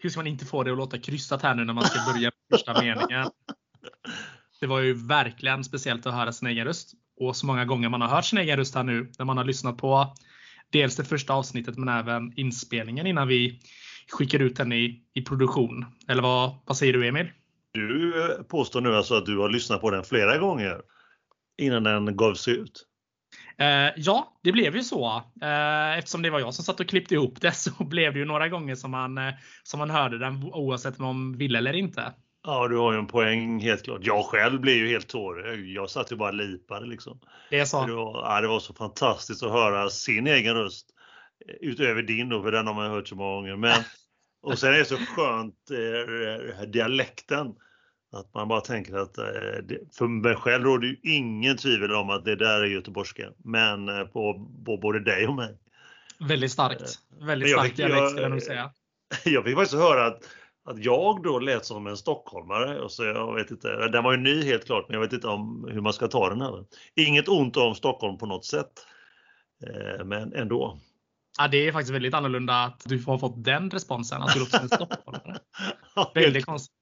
hur ska man inte få det att låta kryssat här nu när man ska börja första meningen? Det var ju verkligen speciellt att höra sin egen röst. Och så många gånger man har hört sin egen röst här nu när man har lyssnat på dels det första avsnittet men även inspelningen innan vi skickar ut den i, i produktion. Eller vad, vad säger du Emil? Du påstår nu alltså att du har lyssnat på den flera gånger innan den gavs ut? Eh, ja, det blev ju så. Eh, eftersom det var jag som satt och klippte ihop det så blev det ju några gånger som man, eh, som man hörde den oavsett om man ville eller inte. Ja, du har ju en poäng helt klart. Jag själv blev ju helt tårögd. Jag satt ju bara lipade liksom. Det är så? Det var, ja, det var så fantastiskt att höra sin egen röst utöver din då, för den har man hört så många gånger. Men, och sen är det så skönt, eh, dialekten. Att man bara tänker att eh, för mig själv råder ju ingen tvivel om att det där är göteborgska. Men eh, på, på både dig och mig. Väldigt starkt. Väldigt starkt dialekt skulle jag nog säga. Jag fick faktiskt höra att att jag då lät som en stockholmare. Och så jag vet inte, den var ju ny helt klart, men jag vet inte om hur man ska ta den här. Inget ont om Stockholm på något sätt. Eh, men ändå. Ja, det är faktiskt väldigt annorlunda att du har fått den responsen, att du låter som en stockholmare. väldigt konstigt.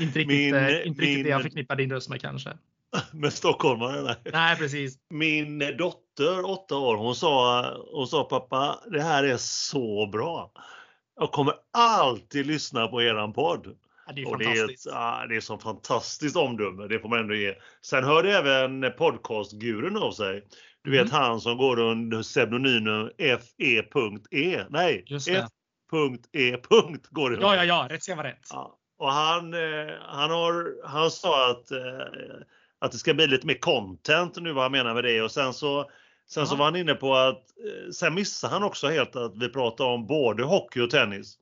Inte riktigt, min, eh, inte riktigt det jag förknippar din röst med kanske. Med stockholmare? Nej. nej, precis. Min dotter, åtta år, hon sa, hon sa pappa, det här är så bra. Jag kommer alltid lyssna på eran podd. Ja, det är och fantastiskt. Det är, det är så fantastiskt omdöme, det får man ändå ge. Sen hörde även podcastgurun av sig. Du vet mm. han som går under pseudonymen FE.E. Nej, F.E. går det Ja, ja, ja, rätt ska vara rätt. Ja. Och han, eh, han, har, han sa att, eh, att det ska bli lite mer content nu vad han menar med det och sen så Sen så var han inne på att, eh, sen missade han också helt att vi pratade om både hockey och tennis.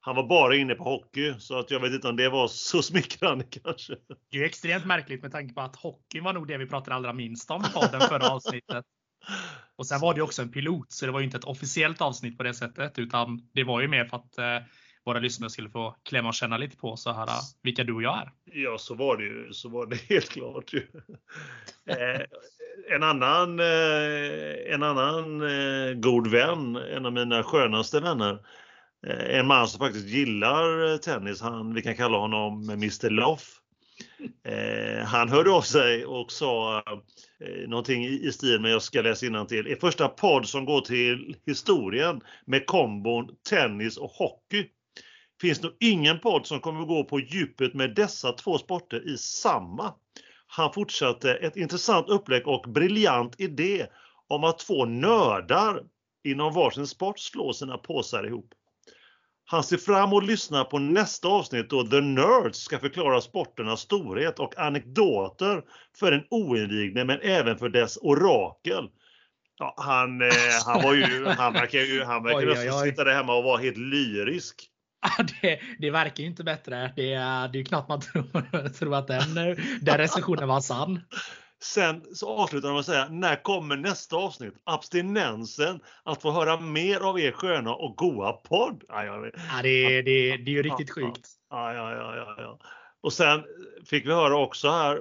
Han var bara inne på hockey så att jag vet inte om det var så smickrande kanske. Det är extremt märkligt med tanke på att hockey var nog det vi pratade allra minst om på den förra avsnittet. Och sen var det också en pilot så det var ju inte ett officiellt avsnitt på det sättet utan det var ju mer för att våra lyssnare skulle få klämma och känna lite på så här äh, vilka du och jag är. Ja, så var det ju. Så var det helt klart. Ju. Eh, en annan, eh, en annan eh, god vän, en av mina skönaste vänner, en man som faktiskt gillar tennis, han, vi kan kalla honom Mr Loff. Eh, han hörde av sig och sa eh, någonting i, i stil med, jag ska läsa till. er första podd som går till historien med kombon tennis och hockey finns nog ingen podd som kommer gå på djupet med dessa två sporter i samma. Han fortsatte ett intressant upplägg och briljant idé om att två nördar inom varsin sport slår sina påsar ihop. Han ser fram emot att lyssna på nästa avsnitt då The Nerds ska förklara sporternas storhet och anekdoter för den oinvigde men även för dess orakel. Ja, han, eh, han var ju, han verkar ju, han verkar sitta där hemma och vara helt lyrisk. Det, det verkar ju inte bättre. Det, är, det är knappt man tror, tror att den, den recensionen var sann. Sen så avslutar de med att säga, när kommer nästa avsnitt? Abstinensen att få höra mer av er sköna och goa podd. Ja, ja, det, det, det är ju riktigt sjukt. Ja, ja, ja, ja. Och sen fick vi höra också här,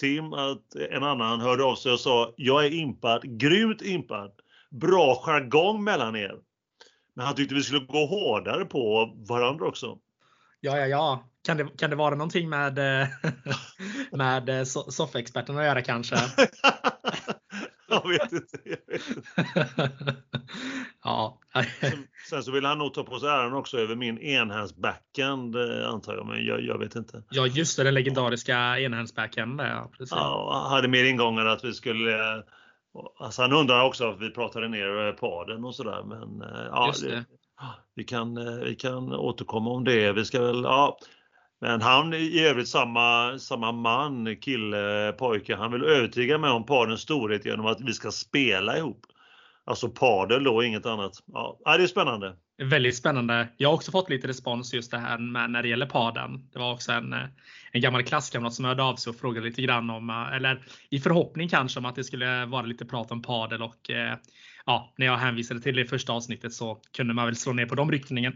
Tim, att en annan hörde av sig och sa, jag är impad, grymt impad. Bra jargong mellan er. Men han tyckte vi skulle gå hårdare på varandra också. Ja, ja, ja. Kan det, kan det vara någonting med, eh, med eh, soffexperten att göra kanske? jag vet inte. Jag vet inte. ja. sen, sen, så vill han nog ta på sig äran också över min enhands-backhand eh, antar jag, men jag, jag, vet inte. Ja, just det, den legendariska enhands-backhand. Ja, Ja, hade mer ingångar att vi skulle Alltså han undrar också att vi pratade ner eh, paden och sådär men eh, ja, vi, kan, eh, vi kan återkomma om det. Vi ska väl, ja. Men han i övrigt samma, samma man, kille, pojke, han vill övertyga mig om padens storhet genom att vi ska spela ihop. Alltså padel då, inget annat. Ja, det är spännande. Väldigt spännande. Jag har också fått lite respons just det här med när det gäller paden. Det var också en, en gammal klasskamrat som hörde av sig och frågade lite grann om, eller i förhoppning kanske om att det skulle vara lite prat om padel och eh, ja, när jag hänvisade till det första avsnittet så kunde man väl slå ner på de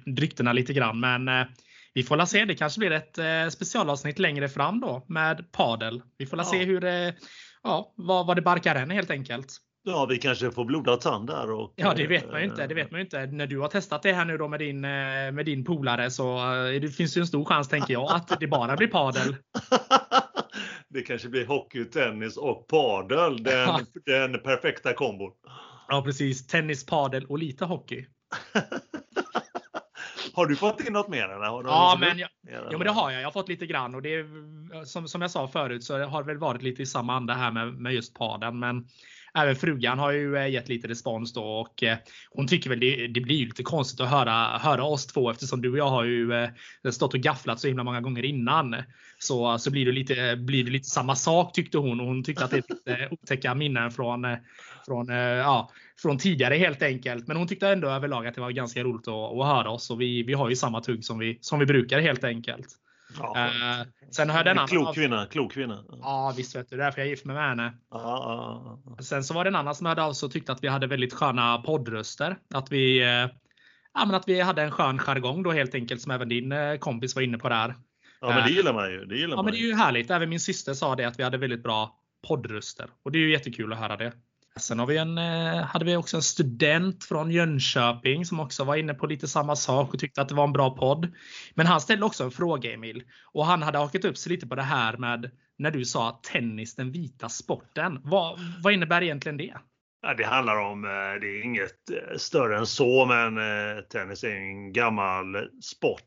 ryktena lite grann. Men eh, vi får la se. Det kanske blir ett eh, specialavsnitt längre fram då med padel. Vi får la ja. se hur det, ja, vad, vad det barkar än helt enkelt. Ja, vi kanske får blodad tand där. Och, ja, det vet man ju inte. Det vet man inte. När du har testat det här nu då med din, med din polare så det finns ju en stor chans, tänker jag, att det bara blir padel. det kanske blir hockey, tennis och padel. Den, ja. den perfekta kombon. Ja, precis. Tennis, padel och lite hockey. har du fått in något mer? Eller? ja, men, jag, ja, men det har jag. Jag har fått lite grann och det är, som, som jag sa förut så har det väl varit lite i samma anda här med, med just paden. Men även frugan har ju eh, gett lite respons då och eh, hon tycker väl det, det blir lite konstigt att höra, höra oss två eftersom du och jag har ju eh, stått och gafflat så himla många gånger innan. Så, så blir, det lite, blir det lite samma sak tyckte hon och hon tyckte att det är lite otäcka minnen från, från, ja, från tidigare helt enkelt. Men hon tyckte ändå överlag att det var ganska roligt att, att höra oss och vi, vi har ju samma tugg som vi, som vi brukar helt enkelt. Ja, uh, sen har jag den klok kvinna, klok kvinna. Ja, visst vet du. Det är därför jag är gift med henne. Ja, Sen så var det en annan som hörde av sig och tyckte att vi hade väldigt sköna poddröster. Att vi, uh, ja, men att vi hade en skön jargong då helt enkelt som även din uh, kompis var inne på där. Ja, men det gillar man ju. Det gillar ja, man men det är ju härligt. Även min syster sa det att vi hade väldigt bra poddröster och det är ju jättekul att höra det. Sen har vi en, eh, hade vi också en student från Jönköping som också var inne på lite samma sak och tyckte att det var en bra podd. Men han ställde också en fråga Emil och han hade hakat upp sig lite på det här med när du sa tennis den vita sporten. Vad, vad innebär egentligen det? Ja, det handlar om, eh, det är inget eh, större än så, men tennis är en gammal sport.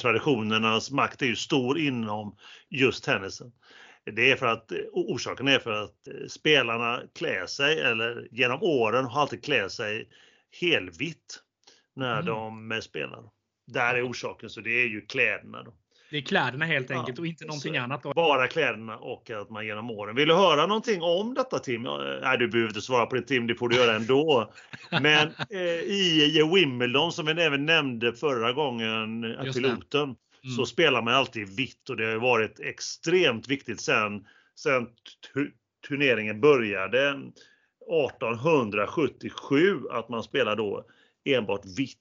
Traditionernas makt är ju stor inom just tennisen. Det är för att orsaken är för att eh, spelarna klär sig eller genom åren har alltid klär sig helvitt när mm. de spelar. Där är orsaken, så det är ju kläderna. Då. Det är kläderna helt enkelt ja, och inte någonting annat? Då. Bara kläderna och att man genom åren. Vill du höra någonting om detta Tim? Nej, du behöver inte svara på det Tim, det får du göra ändå. Men eh, i Wimbledon som vi även nämnde förra gången, piloten, Mm. så spelar man alltid vitt och det har varit extremt viktigt sen, sen turneringen började 1877 att man spelar då enbart vitt.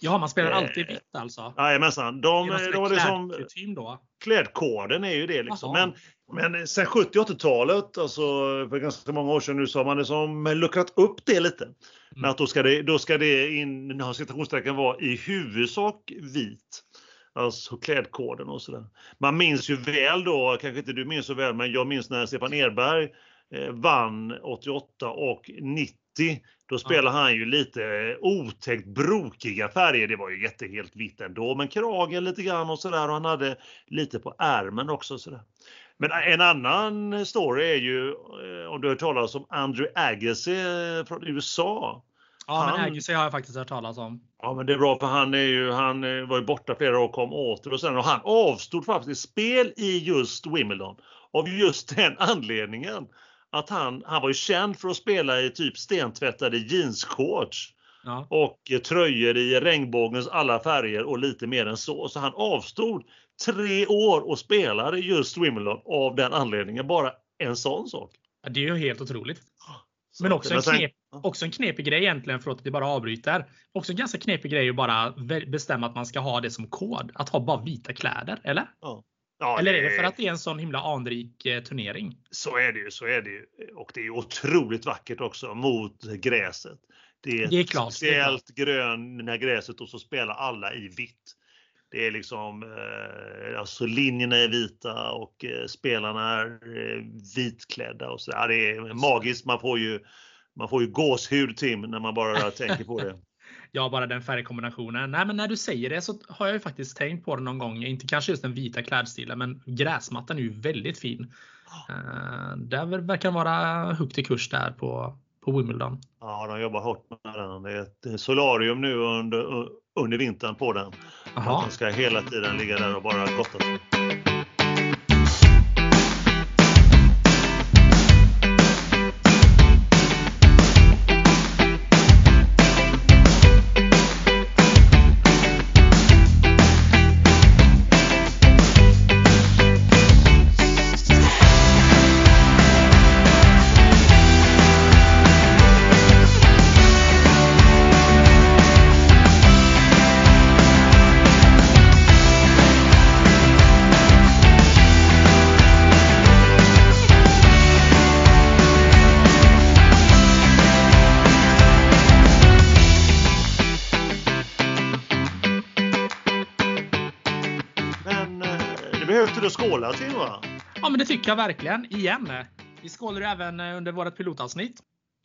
Ja, man spelar alltid vitt alltså? Jajamensan. De, de, de liksom, då? Klädkoden är ju det liksom. Men, men sen 70 80-talet, alltså för ganska många år sedan nu, så har man liksom luckrat upp det lite. Mm. Men att då ska det, då ska det in, citationstecken vara i huvudsak vit. Alltså klädkoden och sådär. Man minns ju väl då, kanske inte du minns så väl, men jag minns när Stefan Edberg eh, vann 88 och 90. Då spelade ja. han ju lite otäckt brokiga färger. Det var ju jättehelt vitt ändå, men kragen lite grann och sådär och han hade lite på ärmen också. Sådär. Men en annan story är ju, eh, om du har hört talas om Andrew Agassi eh, från USA. Ja, han, men Agassi har jag faktiskt hört talas om. Ja, men det är bra för han, är ju, han eh, var ju borta flera år och kom åter och sen och han avstod faktiskt spel i just Wimbledon av just den anledningen att han, han var ju känd för att spela i typ stentvättade jeansshorts ja. och tröjor i regnbågens alla färger och lite mer än så. Så han avstod tre år och spelade just Wimbledon av den anledningen. Bara en sån sak. Ja, det är ju helt otroligt. Men också en, knep, också en knepig grej egentligen, för att det bara avbryter. Också en ganska knepig grej att bara bestämma att man ska ha det som kod. Att ha bara vita kläder, eller? Ja. Ja, eller är det för att det är en sån himla anrik eh, turnering? Så är det ju, så är det ju. Och det är otroligt vackert också mot gräset. Det är, det är klart, speciellt grön gräset och så spelar alla i vitt. Det är liksom, eh, alltså linjerna är vita och eh, spelarna är eh, vitklädda och så. Ja, det är magiskt. Man får ju, man får ju gåshud Tim när man bara tänker på det. Ja, bara den färgkombinationen. Nej, men när du säger det så har jag ju faktiskt tänkt på det någon gång. Inte kanske just den vita klädstilen, men gräsmattan är ju väldigt fin. Uh, det verkar vara högt i kurs där på, på Wimbledon. Ja, de jobbar hårt med den. Det är ett solarium nu under, under vintern på den. Aha. Den ska hela tiden ligga där och bara gotta sig. Det tycker jag verkligen. Igen. Vi skålar ju även under vårt pilotavsnitt.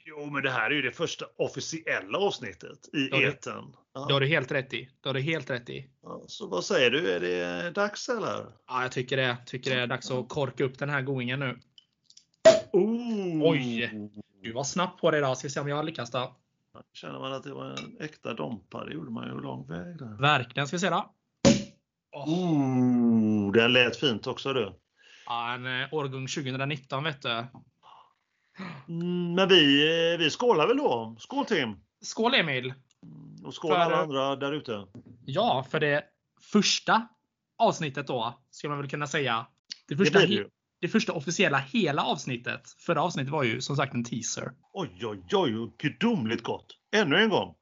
Jo, men det här är ju det första officiella avsnittet i Ja, det- etern. Det har Ja. du helt rätt i. Det har du helt rätt i. Ja, Så vad säger du? Är det dags eller? Ja, jag tycker det. Tycker det är dags att korka upp den här goingen nu. Oh. Oj. Du var snabb på det idag. Ska se om jag lyckas då. Känner man att det var en äkta dompa, det gjorde man ju lång väg där. Verkligen. Ska vi se då. Åh, Oh, den lät fint också du. Ja, en eh, årgång 2019 vet du. Mm, Men vi, eh, vi skålar väl då? Skål Tim! Skål Emil! Och skål För- alla andra där ute. Ja, för det första avsnittet då, skulle man väl kunna säga. Det Det första, det ju. det första officiella hela avsnittet. Förra avsnittet var ju som sagt en teaser. Oj, oj, oj, gudomligt gott. Ännu en gång.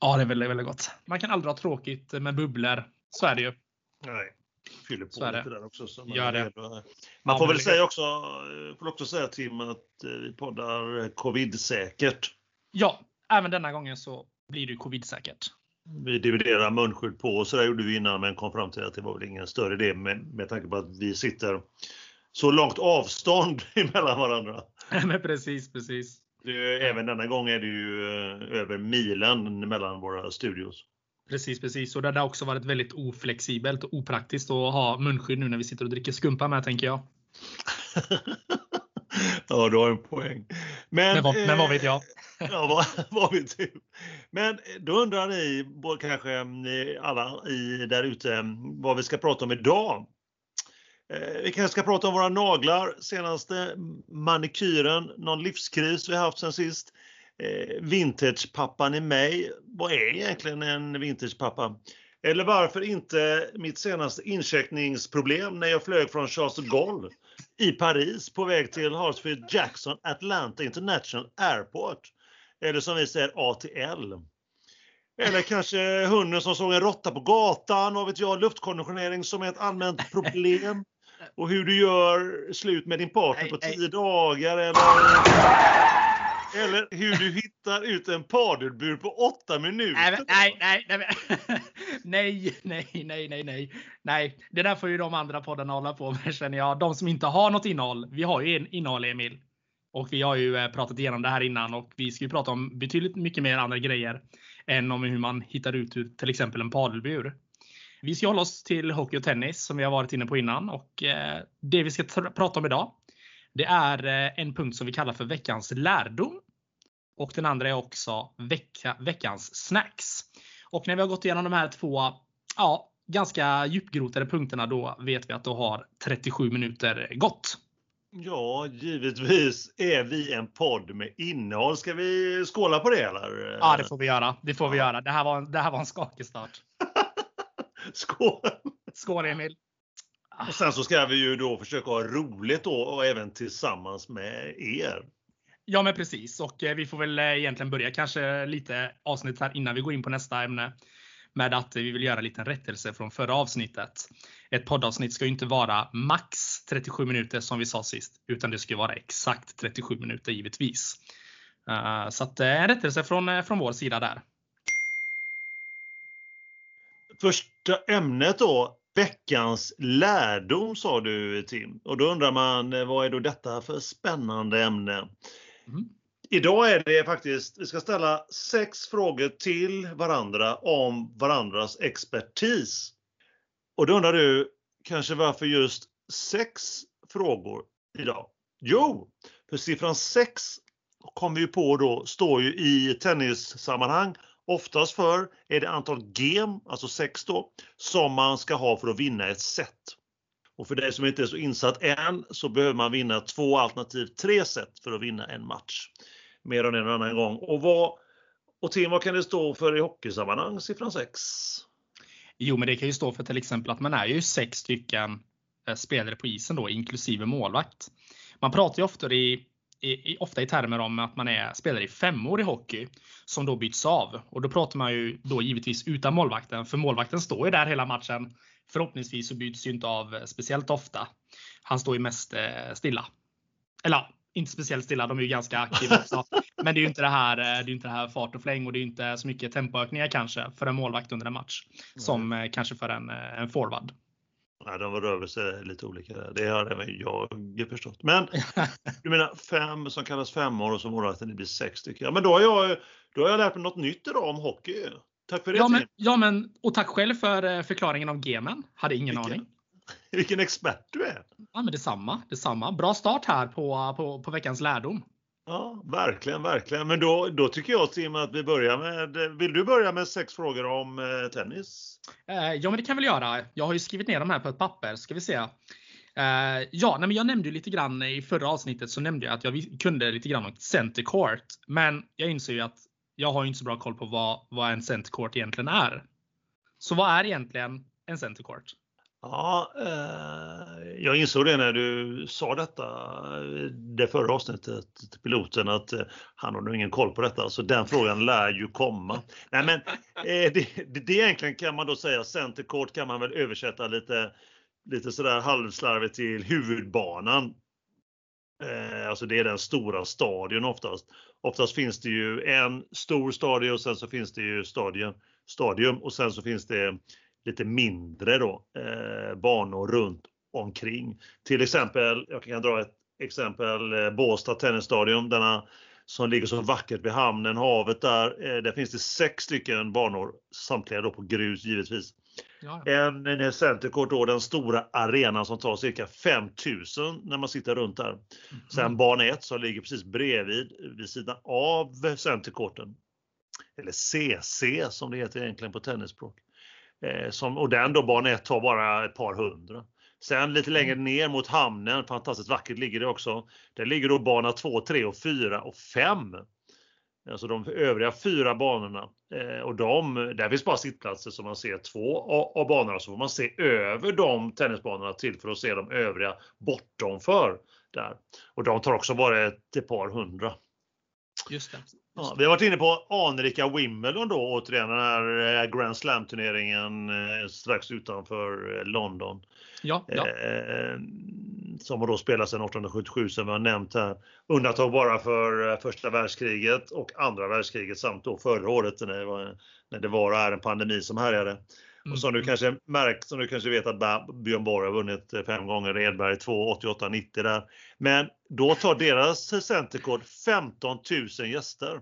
Ja, det är väldigt, väldigt gott. Man kan aldrig ha tråkigt med bubblor. Så är det ju. Nej. Fyller på lite där också. Gör det. man Ja, får väl det- säga också, eh, får också säga Tim att eh, vi poddar covid-säkert. Ja, även denna gången så blir det covid-säkert. Vi dividerar munskydd på och så där gjorde vi innan men kom fram till att det var väl ingen större idé med, med tanke på att vi sitter så långt avstånd emellan varandra. Men precis, precis. Även denna gång är det ju eh, över milen mellan våra studios. Precis, precis. Och det har också varit väldigt oflexibelt och opraktiskt att ha munskydd nu när vi sitter och dricker skumpa med, tänker jag. ja, du har en poäng. Men, Men vad, men vad vet eh, jag? Ja, vad, vad vet du? Men då undrar ni, kanske ni alla i, där ute, vad vi ska prata om idag. Eh, Vi kanske ska prata om våra naglar, senaste manikyren, någon livskris vi haft sen sist. Eh, Vintagepappan i mig. Vad är egentligen en vintagepappa? Eller varför inte mitt senaste incheckningsproblem när jag flög från Charles de Gaulle i Paris på väg till Hartsfield Jackson Atlanta International Airport. Eller som vi säger ATL. Eller kanske hunden som såg en råtta på gatan, vad vet jag, luftkonditionering som är ett allmänt problem. Och hur du gör slut med din partner på tio dagar eller, eller hur du hittar ut en padelbur på åtta minuter. Nej, nej, nej, nej, nej, nej, nej, nej, nej. Det där får ju de andra poddarna hålla på med känner jag. De som inte har något innehåll. Vi har ju en innehåll Emil. Och vi har ju eh, pratat igenom det här innan och vi ska ju prata om betydligt mycket mer andra grejer än om hur man hittar ut ur till exempel en padelbur. Vi ska hålla oss till hockey och tennis som vi har varit inne på innan och eh, det vi ska prata om idag. Det är eh, en punkt som vi kallar för veckans lärdom. Och den andra är också vecka, veckans snacks. Och när vi har gått igenom de här två ja, ganska djupgrotade punkterna då vet vi att då har 37 minuter gått. Ja, givetvis är vi en podd med innehåll. Ska vi skåla på det eller? Ja, det får vi göra. Det får vi göra. Det här var, en- det här var en skakig start. Skål! Skål Emil! Och sen så ska vi ju då försöka ha roligt då och även tillsammans med er. Ja, men precis. Och eh, vi får väl eh, egentligen börja kanske lite avsnitt här innan vi går in på nästa ämne. Med att vi vill göra en liten rättelse från förra avsnittet. Ett poddavsnitt ska ju inte vara max 37 minuter som vi sa sist. Utan det ska vara exakt 37 minuter givetvis. Eh, Så att en rättelse från, från vår sida där. Första ämnet då, veckans lärdom sa du Tim. Och då undrar man eh, vad är då detta för spännande ämne? Mm. Idag är det faktiskt, vi ska ställa sex frågor till varandra om varandras expertis. Och då undrar du kanske varför just sex frågor idag? Jo, för siffran sex kom vi på då, står ju i tennissammanhang oftast för är det antal game, alltså sex då, som man ska ha för att vinna ett set. Och för dig som inte är så insatt än så behöver man vinna två alternativt tre set för att vinna en match. Mer än en annan gång. Och, vad, och Tim, vad kan det stå för i hockeysammanhang, siffran 6? Jo, men det kan ju stå för till exempel att man är ju sex stycken eh, spelare på isen då, inklusive målvakt. Man pratar ju ofta i, i, ofta i termer om att man är spelare i femmor i hockey som då byts av. Och då pratar man ju då givetvis utan målvakten, för målvakten står ju där hela matchen. Förhoppningsvis så byts ju inte av speciellt ofta. Han står ju mest eh, stilla. Eller inte speciellt stilla, de är ju ganska aktiva också. Men det är ju inte det här, eh, det är inte det här fart och fläng och det är inte så mycket tempoökningar kanske för en målvakt under en match. Som eh, kanske för en, en forward. Nej, de rör sig lite olika där. Det har även jag förstått. Men du menar fem som kallas femmor och så målvakten det blir sex stycken. Ja, men då har, jag, då har jag lärt mig något nytt idag om hockey. Tack för det ja, men, ja, men och tack själv för eh, förklaringen om gemen. Hade ingen Vilken, aning. Vilken expert du är! Ja, men detsamma, detsamma. Bra start här på, på, på veckans lärdom. Ja, verkligen, verkligen. Men då, då tycker jag Tim att vi börjar med, vill du börja med sex frågor om eh, tennis? Eh, ja, men det kan vi väl göra. Jag har ju skrivit ner dem här på ett papper. Ska vi se. Eh, ja, nej, men jag nämnde ju lite grann i förra avsnittet så nämnde jag att jag kunde lite grann om center court. Men jag inser ju att jag har inte så bra koll på vad, vad en center court egentligen är. Så vad är egentligen en center court? Ja, eh, jag insåg det när du sa detta, eh, det förra avsnittet till piloten, att eh, han har nog ingen koll på detta, så den frågan lär ju komma. Nej, men eh, det, det, det egentligen kan man då säga, center court kan man väl översätta lite, lite sådär halvslarvigt till huvudbanan. Eh, alltså det är den stora stadion oftast. Oftast finns det ju en stor stadion och sen så finns det ju stadion, stadium och sen så finns det lite mindre då, eh, banor runt omkring. Till exempel, jag kan dra ett exempel, eh, Båstad Tennisstadion, denna som ligger så vackert vid hamnen, havet där. Eh, där finns det sex stycken banor, samtliga då på grus givetvis. Ja. En, en centercourt då, den stora arenan som tar cirka 5000 när man sitter runt där. Mm. Sen bana 1 som ligger precis bredvid, vid sidan av centercourten. Eller CC som det heter egentligen på tennisspråk. Eh, som, och den då, bana 1 tar bara ett par hundra. Sen lite längre mm. ner mot hamnen, fantastiskt vackert ligger det också. Där ligger då bana 2, 3 och 4 och 5. Alltså de övriga fyra banorna. Eh, och de, där finns bara sittplatser så man ser två av banorna. Så får man se över de tennisbanorna till för att se de övriga bortomför. Där. Och de tar också bara ett par hundra. Just det. Ja, vi har varit inne på anrika Wimbledon då återigen, den här eh, Grand Slam turneringen eh, strax utanför eh, London. Ja, ja. som har då spelats sedan 1877 som vi har nämnt här. Undantag bara för första världskriget och andra världskriget samt då förra året när det var, när det var en pandemi som härjade. Och som du mm. kanske märkt, som du kanske vet att Björn Borg har vunnit fem gånger, Edberg 2, 88, 90 där. Men då tar deras centerkod 15 000 gäster.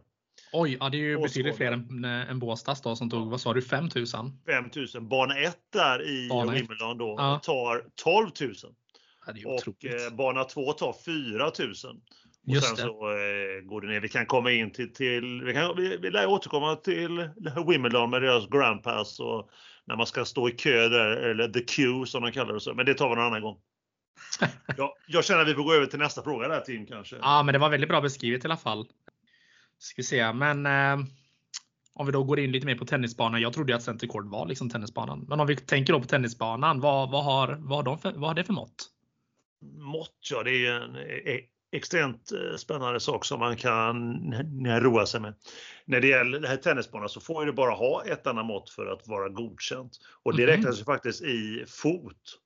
Oj, ja, det är ju betydligt fler än, än Båstads då som tog, vad sa du, 5000? 5000. Bana 1 där i Wimbledon då ja. tar 12 000. Ja, och eh, bana 2 tar 4000. Och Just sen det. så eh, går det ner. Vi kan komma in till, till vi, kan, vi, vi lär återkomma till Wimbledon med deras Grand Pass och när man ska stå i kö där, eller the queue som de kallar det. Så. Men det tar vi någon annan gång. ja, jag känner att vi får gå över till nästa fråga där Tim kanske. Ja, men det var väldigt bra beskrivet i alla fall. Ska vi se, men eh, om vi då går in lite mer på tennisbanan. Jag trodde att center court var liksom tennisbanan. Men om vi tänker då på tennisbanan, vad, vad, har, vad, har, de för, vad har det för mått? Mått, ja det är en e, extremt eh, spännande sak som man kan roa sig med. När det gäller den här tennisbanan så får du bara ha ett annat mått för att vara godkänt. Och det mm. räknas ju faktiskt i fot.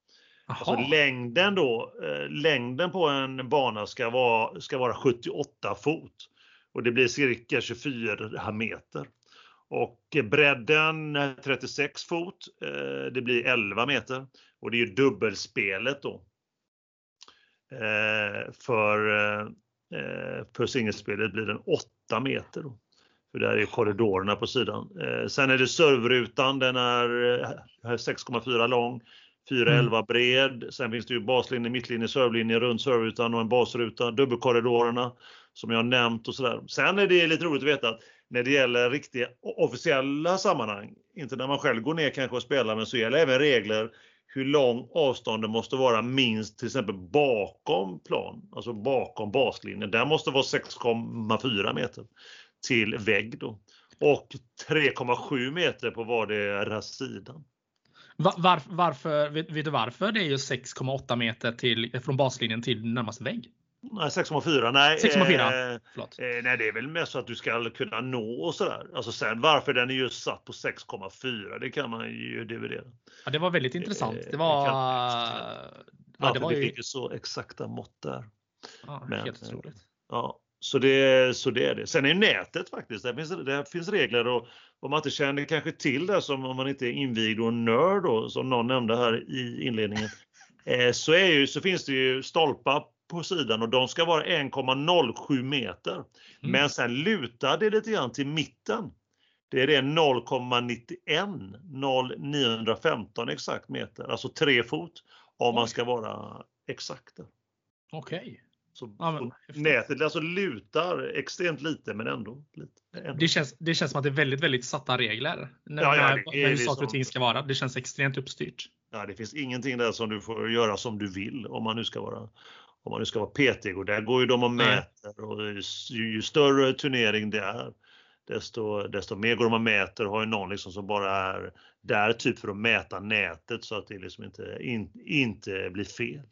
Alltså längden då, eh, längden på en bana ska vara, ska vara 78 fot. Och det blir cirka 24 meter. Och bredden 36 fot, eh, det blir 11 meter. Och det är ju dubbelspelet då. Eh, för, eh, för singelspelet blir den 8 meter. Då. För där är korridorerna på sidan. Sen är det servrutan, den är 6,4 lång. 4,11 mm. bred. Sen finns det ju baslinje, mittlinje, servlinje, rund servrutan och en basruta. Dubbelkorridorerna som jag nämnt och sådär. Sen är det lite roligt att veta att när det gäller riktiga officiella sammanhang, inte när man själv går ner kanske och spelar, men så gäller även regler hur lång avståndet måste vara minst till exempel bakom plan, alltså bakom baslinjen. Där måste vara 6,4 meter till vägg då. Och 3,7 meter på vardera sidan. Var, varför, vet, vet, du varför det är ju 6,8 meter till, från baslinjen till närmaste vägg? Nej, 6,4. Nej, 6,4. Eh, eh, nej, det är väl mer så att du ska kunna nå och sådär. Alltså sen varför den är just satt på 6,4, det kan man ju dividera. Ja, det var väldigt intressant. Det var... Det ja, det var ju... vi fick ju så exakta mått där. Ja, Men, helt otroligt. Ja, Så det, så det är det. Sen är nätet faktiskt, det finns, det finns regler och om man inte känner kanske till det som om man inte är invigd och nörd då, som någon nämnde här i inledningen, eh, så, är ju, så finns det ju stolpar på sidan och de ska vara 1,07 meter. Mm. Men sen lutar det lite grann till mitten. Det är det 0,91 0915 exakt meter, alltså 3 fot om man ska vara exakt. Okej. Okay. Så, ja, så nätet alltså lutar extremt lite men ändå lite. Det känns, det känns som att det är väldigt, väldigt satta regler. När, ja, ja, det är, hur saker och ting ska vara. Det känns extremt uppstyrt. Ja, det finns ingenting där som du får göra som du vill om man nu ska vara om man nu ska vara petig och där går ju de och mäter och ju, ju större turnering det är desto, desto mer går de och mäter har ju någon liksom som bara är där typ för att mäta nätet så att det liksom inte, in, inte blir fel.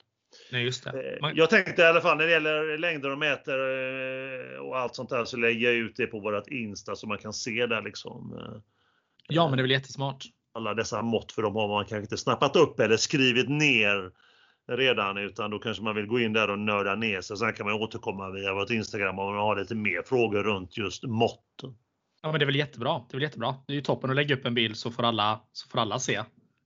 Nej, just det. Eh, Man... Jag tänkte i alla fall när det gäller längder och mäter eh, och allt sånt där så lägger jag ut det på vårat Insta så man kan se där liksom. Eh, ja, men det är väl jättesmart. Alla dessa mått för de har man kanske inte snappat upp eller skrivit ner redan utan då kanske man vill gå in där och nörda ner sig. Sen kan man återkomma via vårt Instagram om man har lite mer frågor runt just måtten. Ja, men det är väl jättebra. Det är väl jättebra. Det är ju toppen att lägga upp en bild så får alla, så får alla se.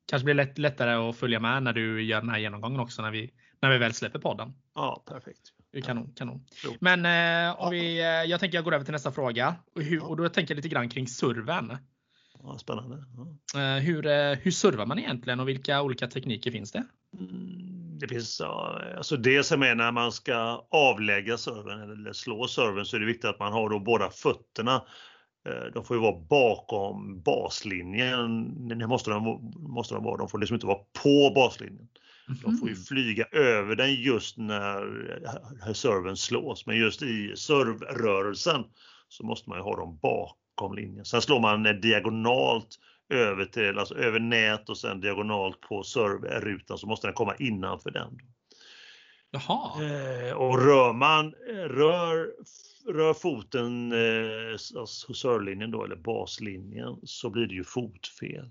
Kanske blir lätt, lättare att följa med när du gör den här genomgången också när vi, när vi väl släpper podden. Ja, perfekt. Det kanon. kanon. Men eh, om vi, eh, jag tänker jag går över till nästa fråga. Och, hur, och då tänker jag lite grann kring serven. Ja, spännande. Ja. Eh, hur, eh, hur servar man egentligen och vilka olika tekniker finns det? Mm, det finns alltså det som är när man ska avlägga serven eller slå serven så är det viktigt att man har då båda fötterna Eh, de får ju vara bakom baslinjen. Det måste de, måste de vara. De får liksom inte vara på baslinjen. De får ju mhm. flyga över den just när serven slås. Men just i servrörelsen så måste man ju ha dem bakom linjen. Sen slår man diagonalt över till, alltså över nät och sen diagonalt på serverrutan så måste den komma innanför den. Jaha. Eh, och rör man, rör rör foten eh, alltså servelinjen då, eller baslinjen, så blir det ju fotfel.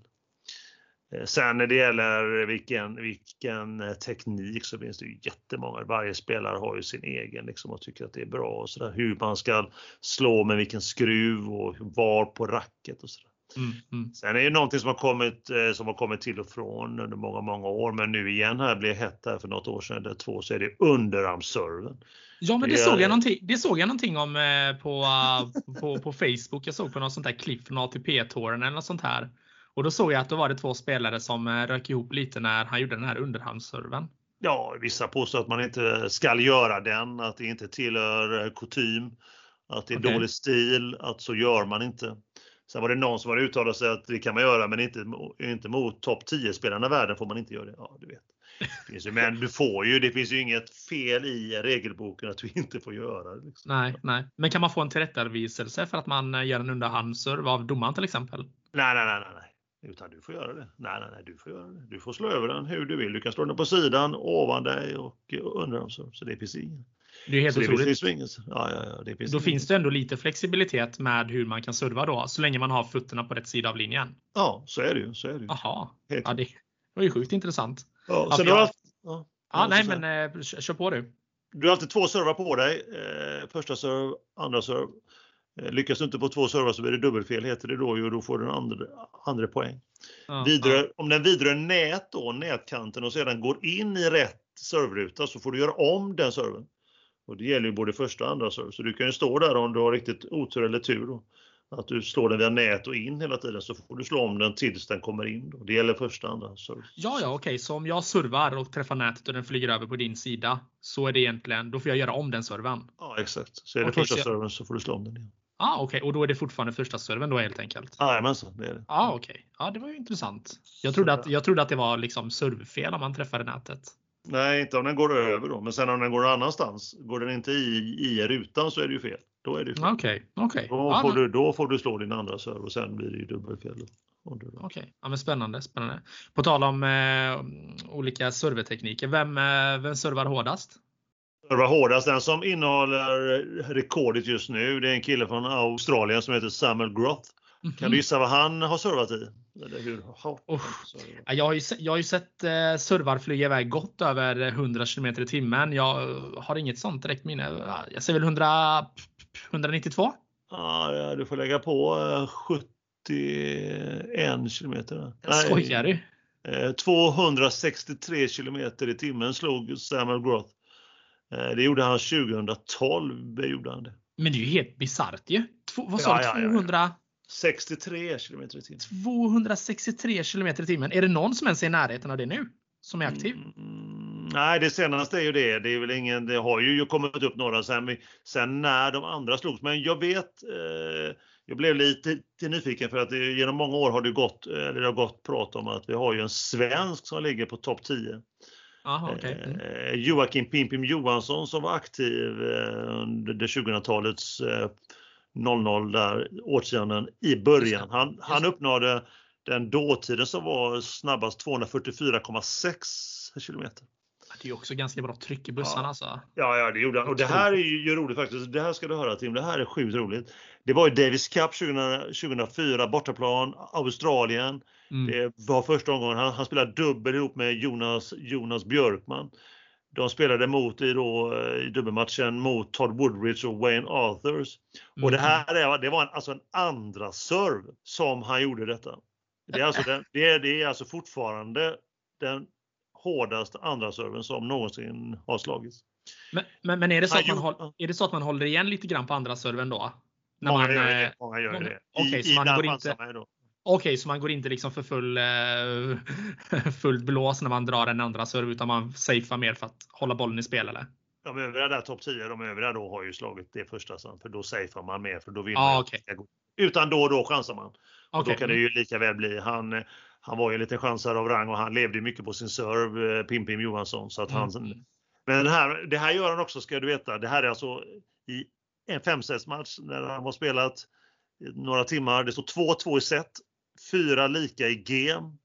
Eh, sen när det gäller vilken, vilken eh, teknik så finns det ju jättemånga. Varje spelare har ju sin egen liksom och tycker att det är bra och sådär. Hur man ska slå med vilken skruv och var på racket och sådär. Mm, mm. Sen är det någonting som har, kommit, eh, som har kommit till och från under många, många år, men nu igen här blev hett här för något år sedan, eller två, så är det underarmsserven. Ja, men det, det såg, jag någonting, det såg jag någonting om eh, på, uh, på, på Facebook. Jag såg på något sånt där klipp från ATP-touren eller något sånt här. Och då såg jag att då var det två spelare som rök ihop lite när han gjorde den här underhandsserven. Ja, vissa påstår att man inte ska göra den, att det inte tillhör kutym, att det är okay. dålig stil, att så gör man inte. Sen var det någon som har uttalat sig att det kan man göra, men inte, inte mot topp 10 spelarna i världen får man inte göra det. Ja, du vet. Det men du får ju, det finns ju inget fel i regelboken att du inte får göra det. Liksom. Nej, nej. Men kan man få en tillrättaviselse för att man eh, gör en underhandsserv av domaren till exempel? Nej, nej, nej, nej. Utan du får göra det. Nej, nej, nej, du får göra det. Du får slå över den hur du vill. Du kan slå den på sidan, ovan dig och under dem. Så det finns inget. Det är helt så otroligt. Det ja, ja, ja, det då finns det ändå lite flexibilitet med hur man kan serva då, så länge man har fötterna på rätt sida av linjen. Ja, så är det ju. Så är det ju. Jaha, ja, det var ju sjukt intressant. Ja, sen jag... alltid... ja, ja nej, men eh, kör på du. Du har alltid två servar på dig. Eh, första serv, andra serv. Eh, lyckas du inte på två servar så blir det dubbelfel heter det då och då får du en andra, andra poäng. Ja, vidare, ja. Om den vidare nät då, nätkanten och sedan går in i rätt servruta så får du göra om den serven. Och det gäller ju både första och andra serve. Så du kan ju stå där om du har riktigt otur eller tur. Att du slår den via nät och in hela tiden så får du slå om den tills den kommer in. Då. Det gäller första och andra serve. Ja, ja, okej. Okay. Så om jag servar och träffar nätet och den flyger över på din sida så är det egentligen, då får jag göra om den serven? Ja, exakt. Så är det okay, första så... serven så får du slå om den igen. Ah, okej, okay. och då är det fortfarande första serven då helt enkelt? Jajamensan, det är det. Ah, okej. Okay. Ja, det var ju intressant. Jag trodde, att, jag trodde att det var liksom servfel om man träffade nätet. Nej, inte om den går över då. Men sen om den går någon annanstans, går den inte i, i rutan så är det ju fel. Då är det fel. Okay, okay. Då, ja, får du, då får du slå din andra serve och sen blir det ju dubbelfel. Okej, okay. ja, men spännande, spännande. På tal om eh, olika servertekniker, vem, eh, vem servar hårdast? Servar hårdast, den som innehåller rekordet just nu, det är en kille från Australien som heter Samuel Groth. Mm. Kan du gissa vad han har servat i? Eller hur oh. jag, har ju, jag har ju sett eh, servar flyga iväg gott över 100 km i timmen. Jag har inget sånt direkt minne. Jag säger väl 100, 192? Ja, du får lägga på 71 km. Skojar du? 263 eh, km i timmen slog Samuel Groth. Eh, det gjorde han 2012. Gjorde han det. Men det är ju helt bisarrt ju. vad sa ja, du? 200? Ja, ja. 63 km i timmen. 263 km i timmen. Är det någon som ens är i närheten av det nu? Som är aktiv? Mm, nej, det senaste är ju det. Det är väl ingen, det har ju kommit upp några sen, sen när de andra slogs. Men jag vet, eh, jag blev lite, nyfiken för att det, genom många år har det gått, eller det har gått prat om att vi har ju en svensk som ligger på topp 10. Aha, okay. mm. eh, Joakim Pimpim Johansson som var aktiv eh, under 2000-talets eh, 00 där årtionden i början. Han, han uppnådde den dåtiden som var snabbast 244,6 kilometer. Det är också ganska bra tryck i bussarna ja. alltså. Ja, ja, det gjorde han. Och det här är ju roligt faktiskt. Det här ska du höra Tim. Det här är sjukt roligt. Det var ju Davis Cup 2000, 2004, bortaplan, Australien. Mm. Det var första omgången. Han, han spelade dubbel ihop med Jonas, Jonas Björkman. De spelade mot i, då, i dubbelmatchen mot Todd Woodridge och Wayne Arthurs. Mm. Och det här är, det var en, alltså en andra serve som han gjorde detta. Det är alltså, den, det är, det är alltså fortfarande den hårdaste andra serven som någonsin har slagits. Men, men, men, är, det så att man håll, är det så att man håller igen lite grann på andra serven då? När många, man, gör det, eh, många gör det. Okej, okay, så man går inte... Okej, så man går inte liksom för full, eh, fullt blås när man drar en andra serve utan man safear mer för att hålla bollen i spel eller? De övriga där topp 10, de övriga då har ju slagit det första sen för då safear man mer för då vill ah, man okay. Utan då och då chansar man. Och okay. Då kan det ju lika väl bli. Han, han var ju en liten chansare av rang och han levde mycket på sin serve, eh, Pim Pim Johansson. Så att han, mm. Men här, det här gör han också ska du veta. Det här är alltså i en femsetsmatch när han har spelat några timmar. Det står 2-2 i set, fyra lika i game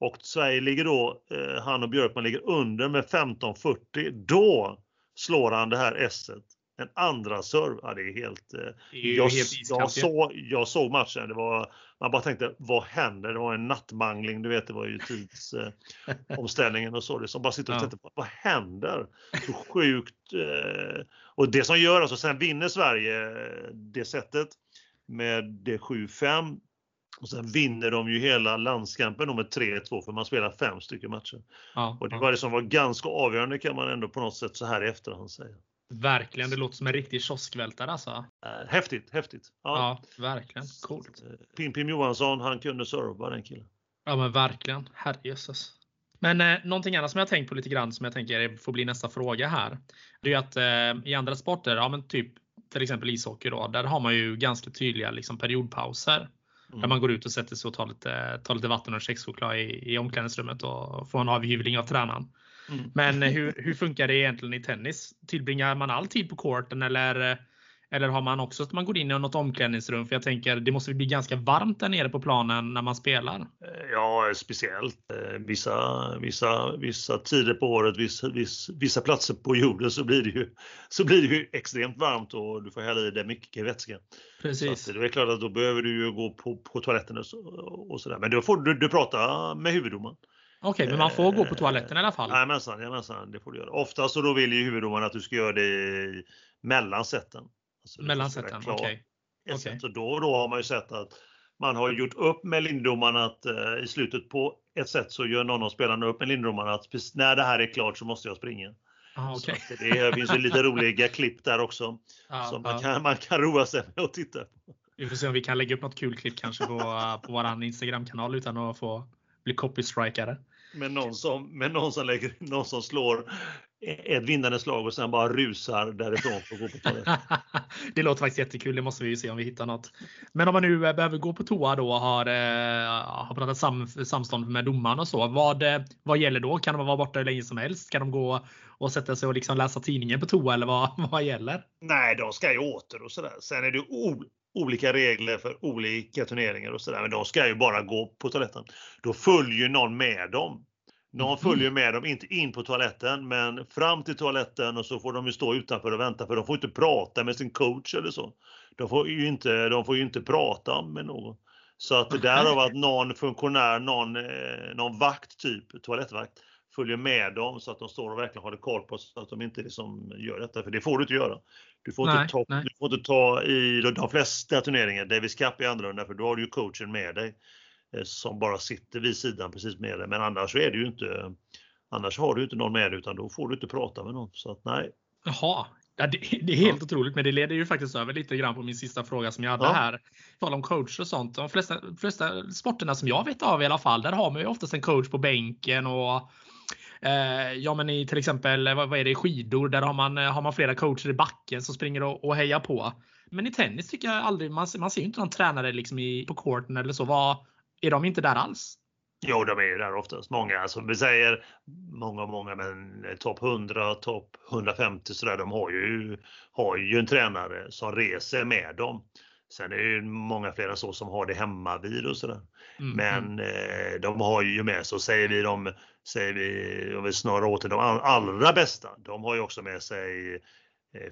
och Sverige ligger då, eh, han och Björkman ligger under med 15-40. Då slår han det här esset en andra serve. Ja, det är helt... Eh, är jag, helt jag, såg, jag såg matchen. Det var, man bara tänkte, vad händer? Det var en nattmangling, du vet, det var ju tidsomställningen eh, och så. Det som bara sitter och ja. tänkte, vad händer? Så sjukt. Och det som gör, alltså sen vinner Sverige det sättet med det 7-5 och sen vinner de ju hela landskampen med 3-2 för man spelar fem stycken matcher. Ja, och det var det som var ganska avgörande kan man ändå på något sätt så här i efterhand säga. Verkligen, det låter som en riktig kioskvältare alltså. Äh, häftigt, häftigt. Ja, ja verkligen. Coolt. Eh, Pim Pim Johansson, han kunde serva den killen. Ja men verkligen, herrejösses. Men eh, någonting annat som jag tänkt på lite grann som jag tänker får bli nästa fråga här. Det är att eh, i andra sporter, ja men typ till exempel ishockey då, där har man ju ganska tydliga liksom, periodpauser. Mm. Där man går ut och sätter sig och tar lite, tar lite vatten och kexchoklad i, i omklädningsrummet och får en avhyvling av tränaren. Mm. Men eh, hur, hur funkar det egentligen i tennis? Tillbringar man all tid på courten eller, eller har man också att man går in i något omklädningsrum? För jag tänker det måste bli ganska varmt där nere på planen när man spelar. Eh, ja, speciellt eh, vissa, vissa, vissa tider på året, vissa, vissa, platser på jorden så blir, det ju, så blir det ju extremt varmt och du får hälla i dig mycket vätska. Precis. Så det är klart att då behöver du ju gå på, på toaletten och, så, och sådär. Men då får du, du prata med huvuddomaren. Okej, okay, men man får gå på toaletten i alla fall? Jajamensan, jajamensan, det får du göra. Ofta så då vill ju huvuddomaren att du ska göra det mellan sätten. Alltså mellan sätten, okej. Okay. Okay. Då och då har man ju sett att man har gjort upp med lindomaren att eh, i slutet på ett sätt så gör någon av spelarna upp med lindomaren att när det här är klart så måste jag springa. Ah, okay. det finns ju lite roliga klipp där också. Ah, som man, ah. kan, man kan roa sig med att titta på. Vi får se om vi kan lägga upp något kul klipp kanske på, på vår Instagram-kanal utan att få bli copystrikade. Med någon som, med någon som, lägger, någon som slår ett vinnande slag och sen bara rusar därifrån för att gå på toaletten. det låter faktiskt jättekul. Det måste vi ju se om vi hittar något. Men om man nu eh, behöver gå på toa då och har, eh, har pratat sam, samstånd med domaren och så. Vad, eh, vad gäller då? Kan de vara borta hur länge som helst? Kan de gå och sätta sig och liksom läsa tidningen på toa eller vad, vad gäller? Nej, de ska ju åter och sådär. Sen är det olika regler för olika turneringar och sådär. Men de ska ju bara gå på toaletten. Då följer någon med dem. Någon mm. följer med dem, inte in på toaletten, men fram till toaletten och så får de ju stå utanför och vänta för de får inte prata med sin coach eller så. De får ju inte, de får ju inte prata med någon. Så att det därav att någon funktionär, någon, eh, någon vakt, typ toalettvakt, följer med dem så att de står och verkligen håller koll på så att de inte liksom gör detta. För det får du inte göra. Du får, nej, inte, ta, du får inte ta i de flesta turneringar Davis Cup är annorlunda för då har du ju coachen med dig som bara sitter vid sidan precis med dig. Men annars är det ju inte Annars har du inte någon med dig utan då får du inte prata med någon. Så att nej. Jaha, Ja, det, det, är helt ja. otroligt, men det leder ju faktiskt över lite grann på min sista fråga som jag hade ja. här. Tal om coach och sånt. De flesta, flesta sporterna som jag vet av i alla fall, där har man ju oftast en coach på bänken och eh, Ja men i till exempel vad, vad är det, skidor, där har man, har man flera coacher i backen som springer och, och hejar på. Men i tennis tycker jag aldrig, man, man ser ju inte någon tränare liksom i, på courten eller så. Vad, är de inte där alls? Jo, de är ju där oftast. Många, som vi säger, många, många, men topp 100, topp 150 så där, de har ju, har ju en tränare som reser med dem. Sen är det ju många fler än så som har det hemma vid och sådär. Mm, men mm. Eh, de har ju med sig, säger vi de, säger vi, om vi snarare åt till de allra bästa, de har ju också med sig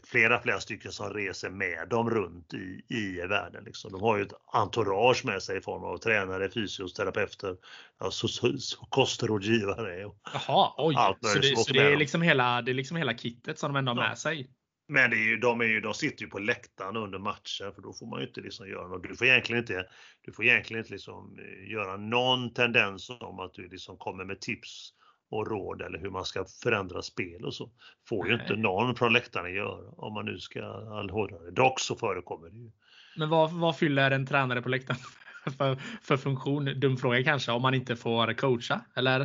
flera, flera stycken som reser med dem runt i, i världen. Liksom. De har ju ett entourage med sig i form av tränare, fysioterapeuter, ja, så, så, så kostrådgivare. Och Jaha, oj. så, det, så det, är liksom hela, det är liksom hela kittet som de ändå har ja. med sig? Men det är ju, de, är ju, de sitter ju på läktaren under matchen för då får man ju inte liksom göra något. Du får egentligen inte, du får egentligen inte liksom eh, göra någon tendens om att du liksom kommer med tips och råd eller hur man ska förändra spel och så. Får ju inte någon från läktaren göra om man nu ska allhålla det. Dock så förekommer det ju. Men vad, vad fyller en tränare på läktaren för, för funktion? Dum fråga kanske, om man inte får coacha eller?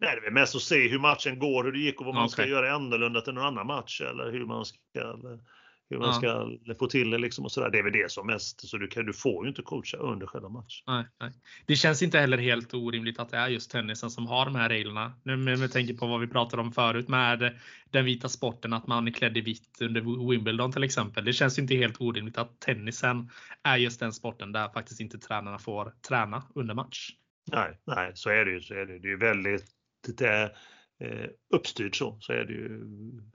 Nej, det är mest att se hur matchen går, hur det gick och vad man okay. ska göra annorlunda till någon annan match eller hur man ska hur man ska få till det liksom och sådär. Det är väl det som mest. Så du, kan, du får ju inte coacha under själva matchen. Nej, nej. Det känns inte heller helt orimligt att det är just tennisen som har de här reglerna. Nu med tänker på vad vi pratade om förut med den vita sporten, att man är klädd i vitt under Wimbledon till exempel. Det känns inte helt orimligt att tennisen är just den sporten där faktiskt inte tränarna får träna under match. Nej, nej, så är det ju. Så är det. det är väldigt det är, eh, uppstyrt så, så är det ju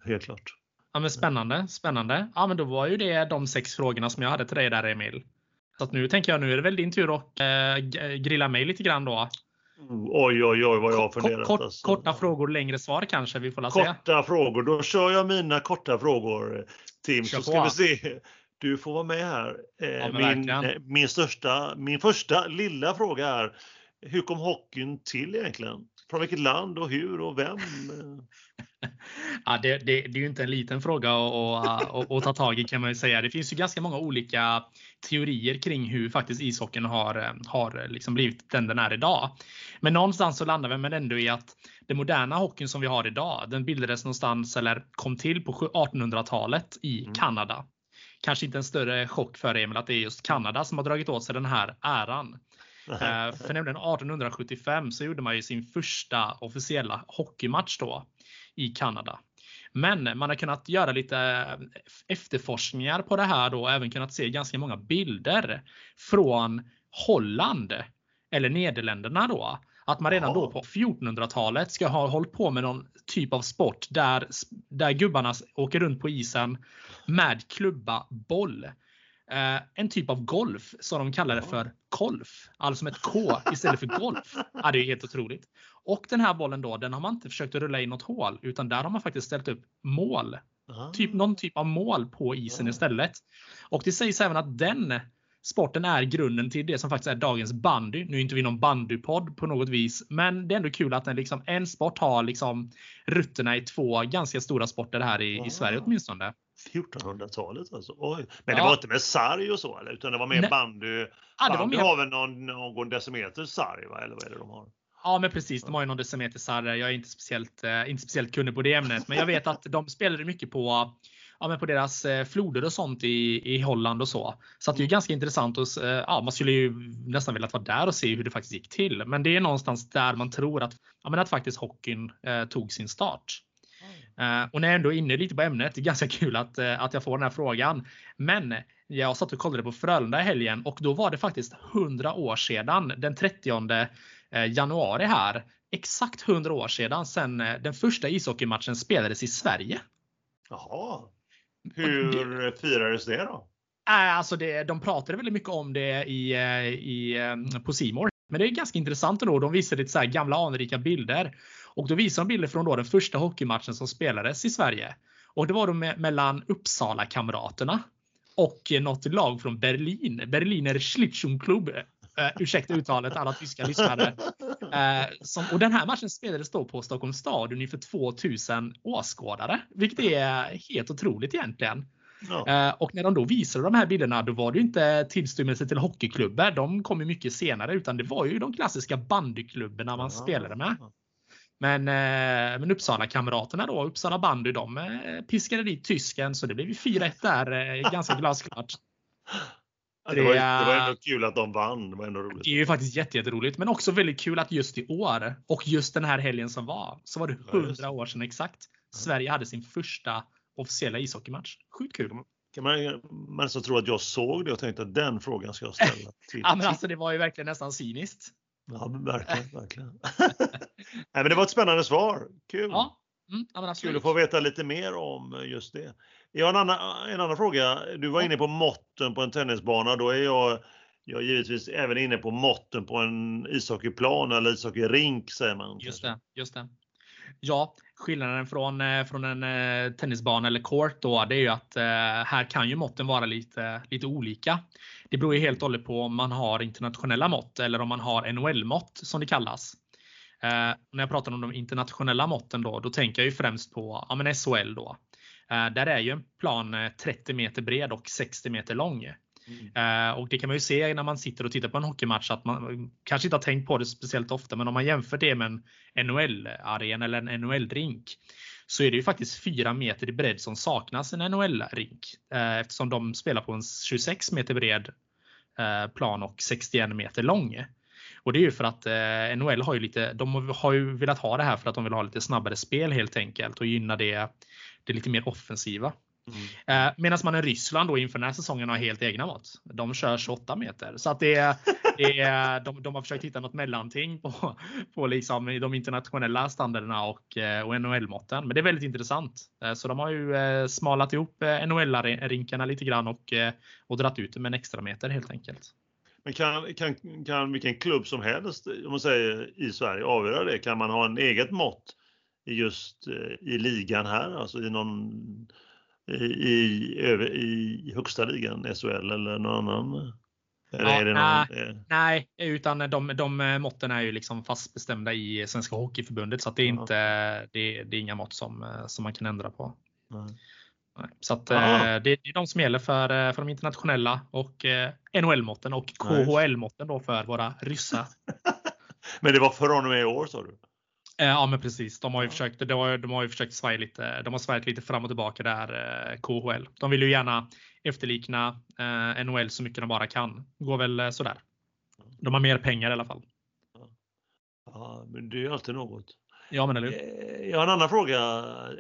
helt klart. Ja, men spännande, spännande. Ja, men då var ju det de sex frågorna som jag hade till dig där Emil. Så att nu tänker jag, nu är det väl din tur att eh, grilla mig lite grann då. Oj, oj, oj vad jag har funderat. Kort, alltså. Korta frågor, längre svar kanske vi får la Korta frågor, då kör jag mina korta frågor Tim. Kör så ska vi se. Du får vara med här. Eh, ja, min, eh, min, största, min första lilla fråga är Hur kom hockeyn till egentligen? Från vilket land och hur och vem? ja, det, det, det, är ju inte en liten fråga att, ta tag i kan man ju säga. Det finns ju ganska många olika teorier kring hur faktiskt ishockeyn har, har liksom blivit den den är idag. Men någonstans så landar vi ändå i att den moderna hockeyn som vi har idag, den bildades någonstans eller kom till på 1800-talet i mm. Kanada. Kanske inte en större chock för Emil att det är just Kanada som har dragit åt sig den här äran. Eh, för nämligen 1875 så gjorde man ju sin första officiella hockeymatch då i Kanada. Men man har kunnat göra lite eh, efterforskningar på det här då och även kunnat se ganska många bilder från Holland eller Nederländerna då. Att man redan då på 1400-talet ska ha hållit på med någon typ av sport där, där gubbarna åker runt på isen med klubba boll. Eh, en typ av golf som de kallar det för kolf. Alltså med ett K istället för golf. Ja, det är helt otroligt. Och den här bollen då, den har man inte försökt att rulla i något hål utan där har man faktiskt ställt upp mål. Typ någon typ av mål på isen istället. Och det sägs även att den sporten är grunden till det som faktiskt är dagens bandy. Nu är inte vi någon bandypodd på något vis, men det är ändå kul att en, liksom, en sport har liksom rötterna i två ganska stora sporter här i, i Sverige åtminstone. 1400-talet alltså. Oj. Men det ja. var inte med sarg och så eller? Utan det var mer Nej. bandy. Ja, det bandy mer... har väl någon, någon decimeter sarg va? Eller vad är det de har? Ja men precis, de har ju någon decimeter sarg. Jag är inte speciellt, eh, inte speciellt kunnig på det ämnet. Men jag vet att de spelade mycket på ja, men på deras eh, floder och sånt i, i Holland och så. Så det är ganska intressant. Och, eh, ja, man skulle ju nästan vilja vara där och se hur det faktiskt gick till. Men det är någonstans där man tror att, ja, men att faktiskt hockeyn eh, tog sin start. Uh, och när jag ändå är inne lite på ämnet, det är ganska kul att, uh, att jag får den här frågan. Men jag satt och kollade på Frölunda i helgen och då var det faktiskt 100 år sedan den 30 januari här. Exakt 100 år sedan sedan den första ishockeymatchen spelades i Sverige. Jaha. Hur det, firades det då? Alltså det, de pratade väldigt mycket om det i, i, på Simor. Men det är ganska intressant ändå. De visade lite så gamla anrika bilder. Och då visade de bilder från då den första hockeymatchen som spelades i Sverige. Och det var då med, mellan Uppsala-kamraterna och något lag från Berlin. Berliner Schlittschuhklubb. Uh, ursäkta uttalet alla tyska lyssnare. Uh, som, och den här matchen spelades då på Stockholms stadion inför 2000 åskådare. Vilket är helt otroligt egentligen. Ja. Uh, och när de då visade de här bilderna då var det ju inte tillstymmelse till hockeyklubbar. De kom ju mycket senare utan det var ju de klassiska bandyklubbarna man ja. spelade med. Men, men Uppsala-kamraterna då, Uppsala bandy, de piskade dit tysken så det blev ju 4-1 där ganska glasklart. Det var, det var ändå kul att de vann. Det var ändå roligt. Det är ju faktiskt jätteroligt. Men också väldigt kul att just i år och just den här helgen som var så var det 100 år sedan exakt. Sverige hade sin första officiella ishockeymatch. Sjukt kul. Kan man, man nästan tro att jag såg det och tänkte att den frågan ska jag ställa till. ja, men alltså det var ju verkligen nästan cyniskt. Ja, verkligen, verkligen. Nej, men det var ett spännande svar. Kul. Ja, mm, Kul att få veta lite mer om just det. Jag har en annan, en annan fråga. Du var inne på måtten på en tennisbana. Då är jag, jag är givetvis även inne på måtten på en ishockeyplan eller ishockeyrink säger man. Just det, just det. Ja, skillnaden från, eh, från en eh, tennisbana eller court då, det är ju att eh, här kan ju måtten vara lite, lite olika. Det beror ju helt och hållet på om man har internationella mått eller om man har NHL-mått som det kallas. Eh, när jag pratar om de internationella måtten då, då tänker jag ju främst på ja, men SHL då. Eh, där är ju en plan 30 eh, meter bred och 60 meter lång. Mm. Och det kan man ju se när man sitter och tittar på en hockeymatch att man kanske inte har tänkt på det speciellt ofta, men om man jämför det med en NHL-arena eller en NHL-rink så är det ju faktiskt 4 meter i bredd som saknas en NHL-rink eftersom de spelar på en 26 meter bred plan och 61 meter lång. Och det är ju för att NHL har ju lite, de har ju velat ha det här för att de vill ha lite snabbare spel helt enkelt och gynna det det lite mer offensiva. Mm. Eh, Medan man i Ryssland då inför den här säsongen har helt egna mått. De kör 28 meter. Så att det, det är, de, de har försökt hitta något mellanting på, på liksom de internationella standarderna och, eh, och NHL-måtten. Men det är väldigt intressant. Eh, så de har ju smalat ihop NHL-rinkarna lite grann och, och dratt ut det med en extra meter helt enkelt. Men kan, kan, kan vilken klubb som helst om man säger, i Sverige avgöra det? Kan man ha en eget mått just eh, i ligan här, alltså i någon i, i, i högsta ligan, SHL eller någon annan? Ja, någon, nej, eh... nej, utan de, de måtten är ju liksom fastbestämda i Svenska Hockeyförbundet så det är inte det, det är inga mått som, eh, som man kan ändra på. Nej. Så att, eh, det, är de som gäller för, för de internationella och NHL-måtten och KHL-måtten då för våra ryssar. Men det var från och med i år sa du? Eh, ja men precis. De har ju försökt, de har, de har ju försökt svaja lite. De har svajat lite fram och tillbaka där eh, KHL. De vill ju gärna efterlikna eh, NHL så mycket de bara kan. Går väl sådär. De har mer pengar i alla fall. Ja, men det är ju alltid något. Ja, men eller Jag har en annan fråga.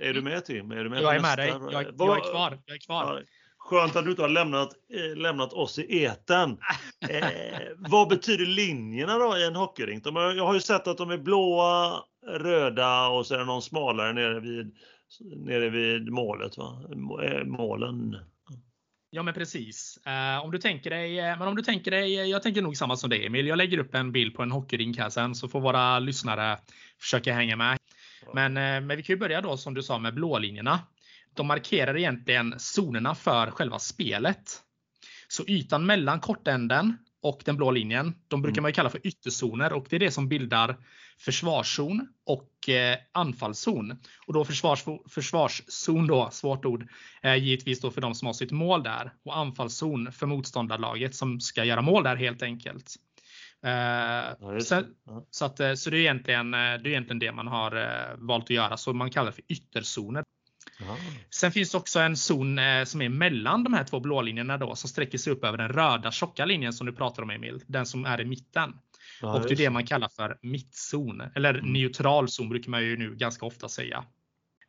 Är du med Tim? Är du med jag är med dig. Jag, jag, är kvar. Jag är kvar. Skönt att du inte har lämnat, eh, lämnat oss i eten. Eh, vad betyder linjerna då i en hockeyrink? Jag har ju sett att de är blåa, röda och så är det någon smalare nere vid, nere vid målet. Va? Eh, målen. Ja men precis. Uh, om du tänker dig, men om du tänker dig, jag tänker nog samma som dig Emil. Jag lägger upp en bild på en hockeyrink här sen så får våra lyssnare försöka hänga med. Men, uh, men vi kan ju börja då som du sa med blålinjerna de markerar egentligen zonerna för själva spelet. Så ytan mellan kortänden och den blå linjen, de brukar mm. man kalla för ytterzoner och det är det som bildar försvarszon och eh, anfallszon. Och då försvars, försvarszon då, svårt ord, eh, givetvis då för de som har sitt mål där och anfallszon för motståndarlaget som ska göra mål där helt enkelt. Eh, ja, så, så, att, eh, så det är egentligen det, är egentligen det man har eh, valt att göra, så man kallar det för ytterzoner. Sen finns det också en zon eh, som är mellan de här två blå linjerna då som sträcker sig upp över den röda tjocka linjen som du pratar om Emil. Den som är i mitten. Ja, och det är det man kallar för mittzon. Eller mm. neutral zon brukar man ju nu ganska ofta säga.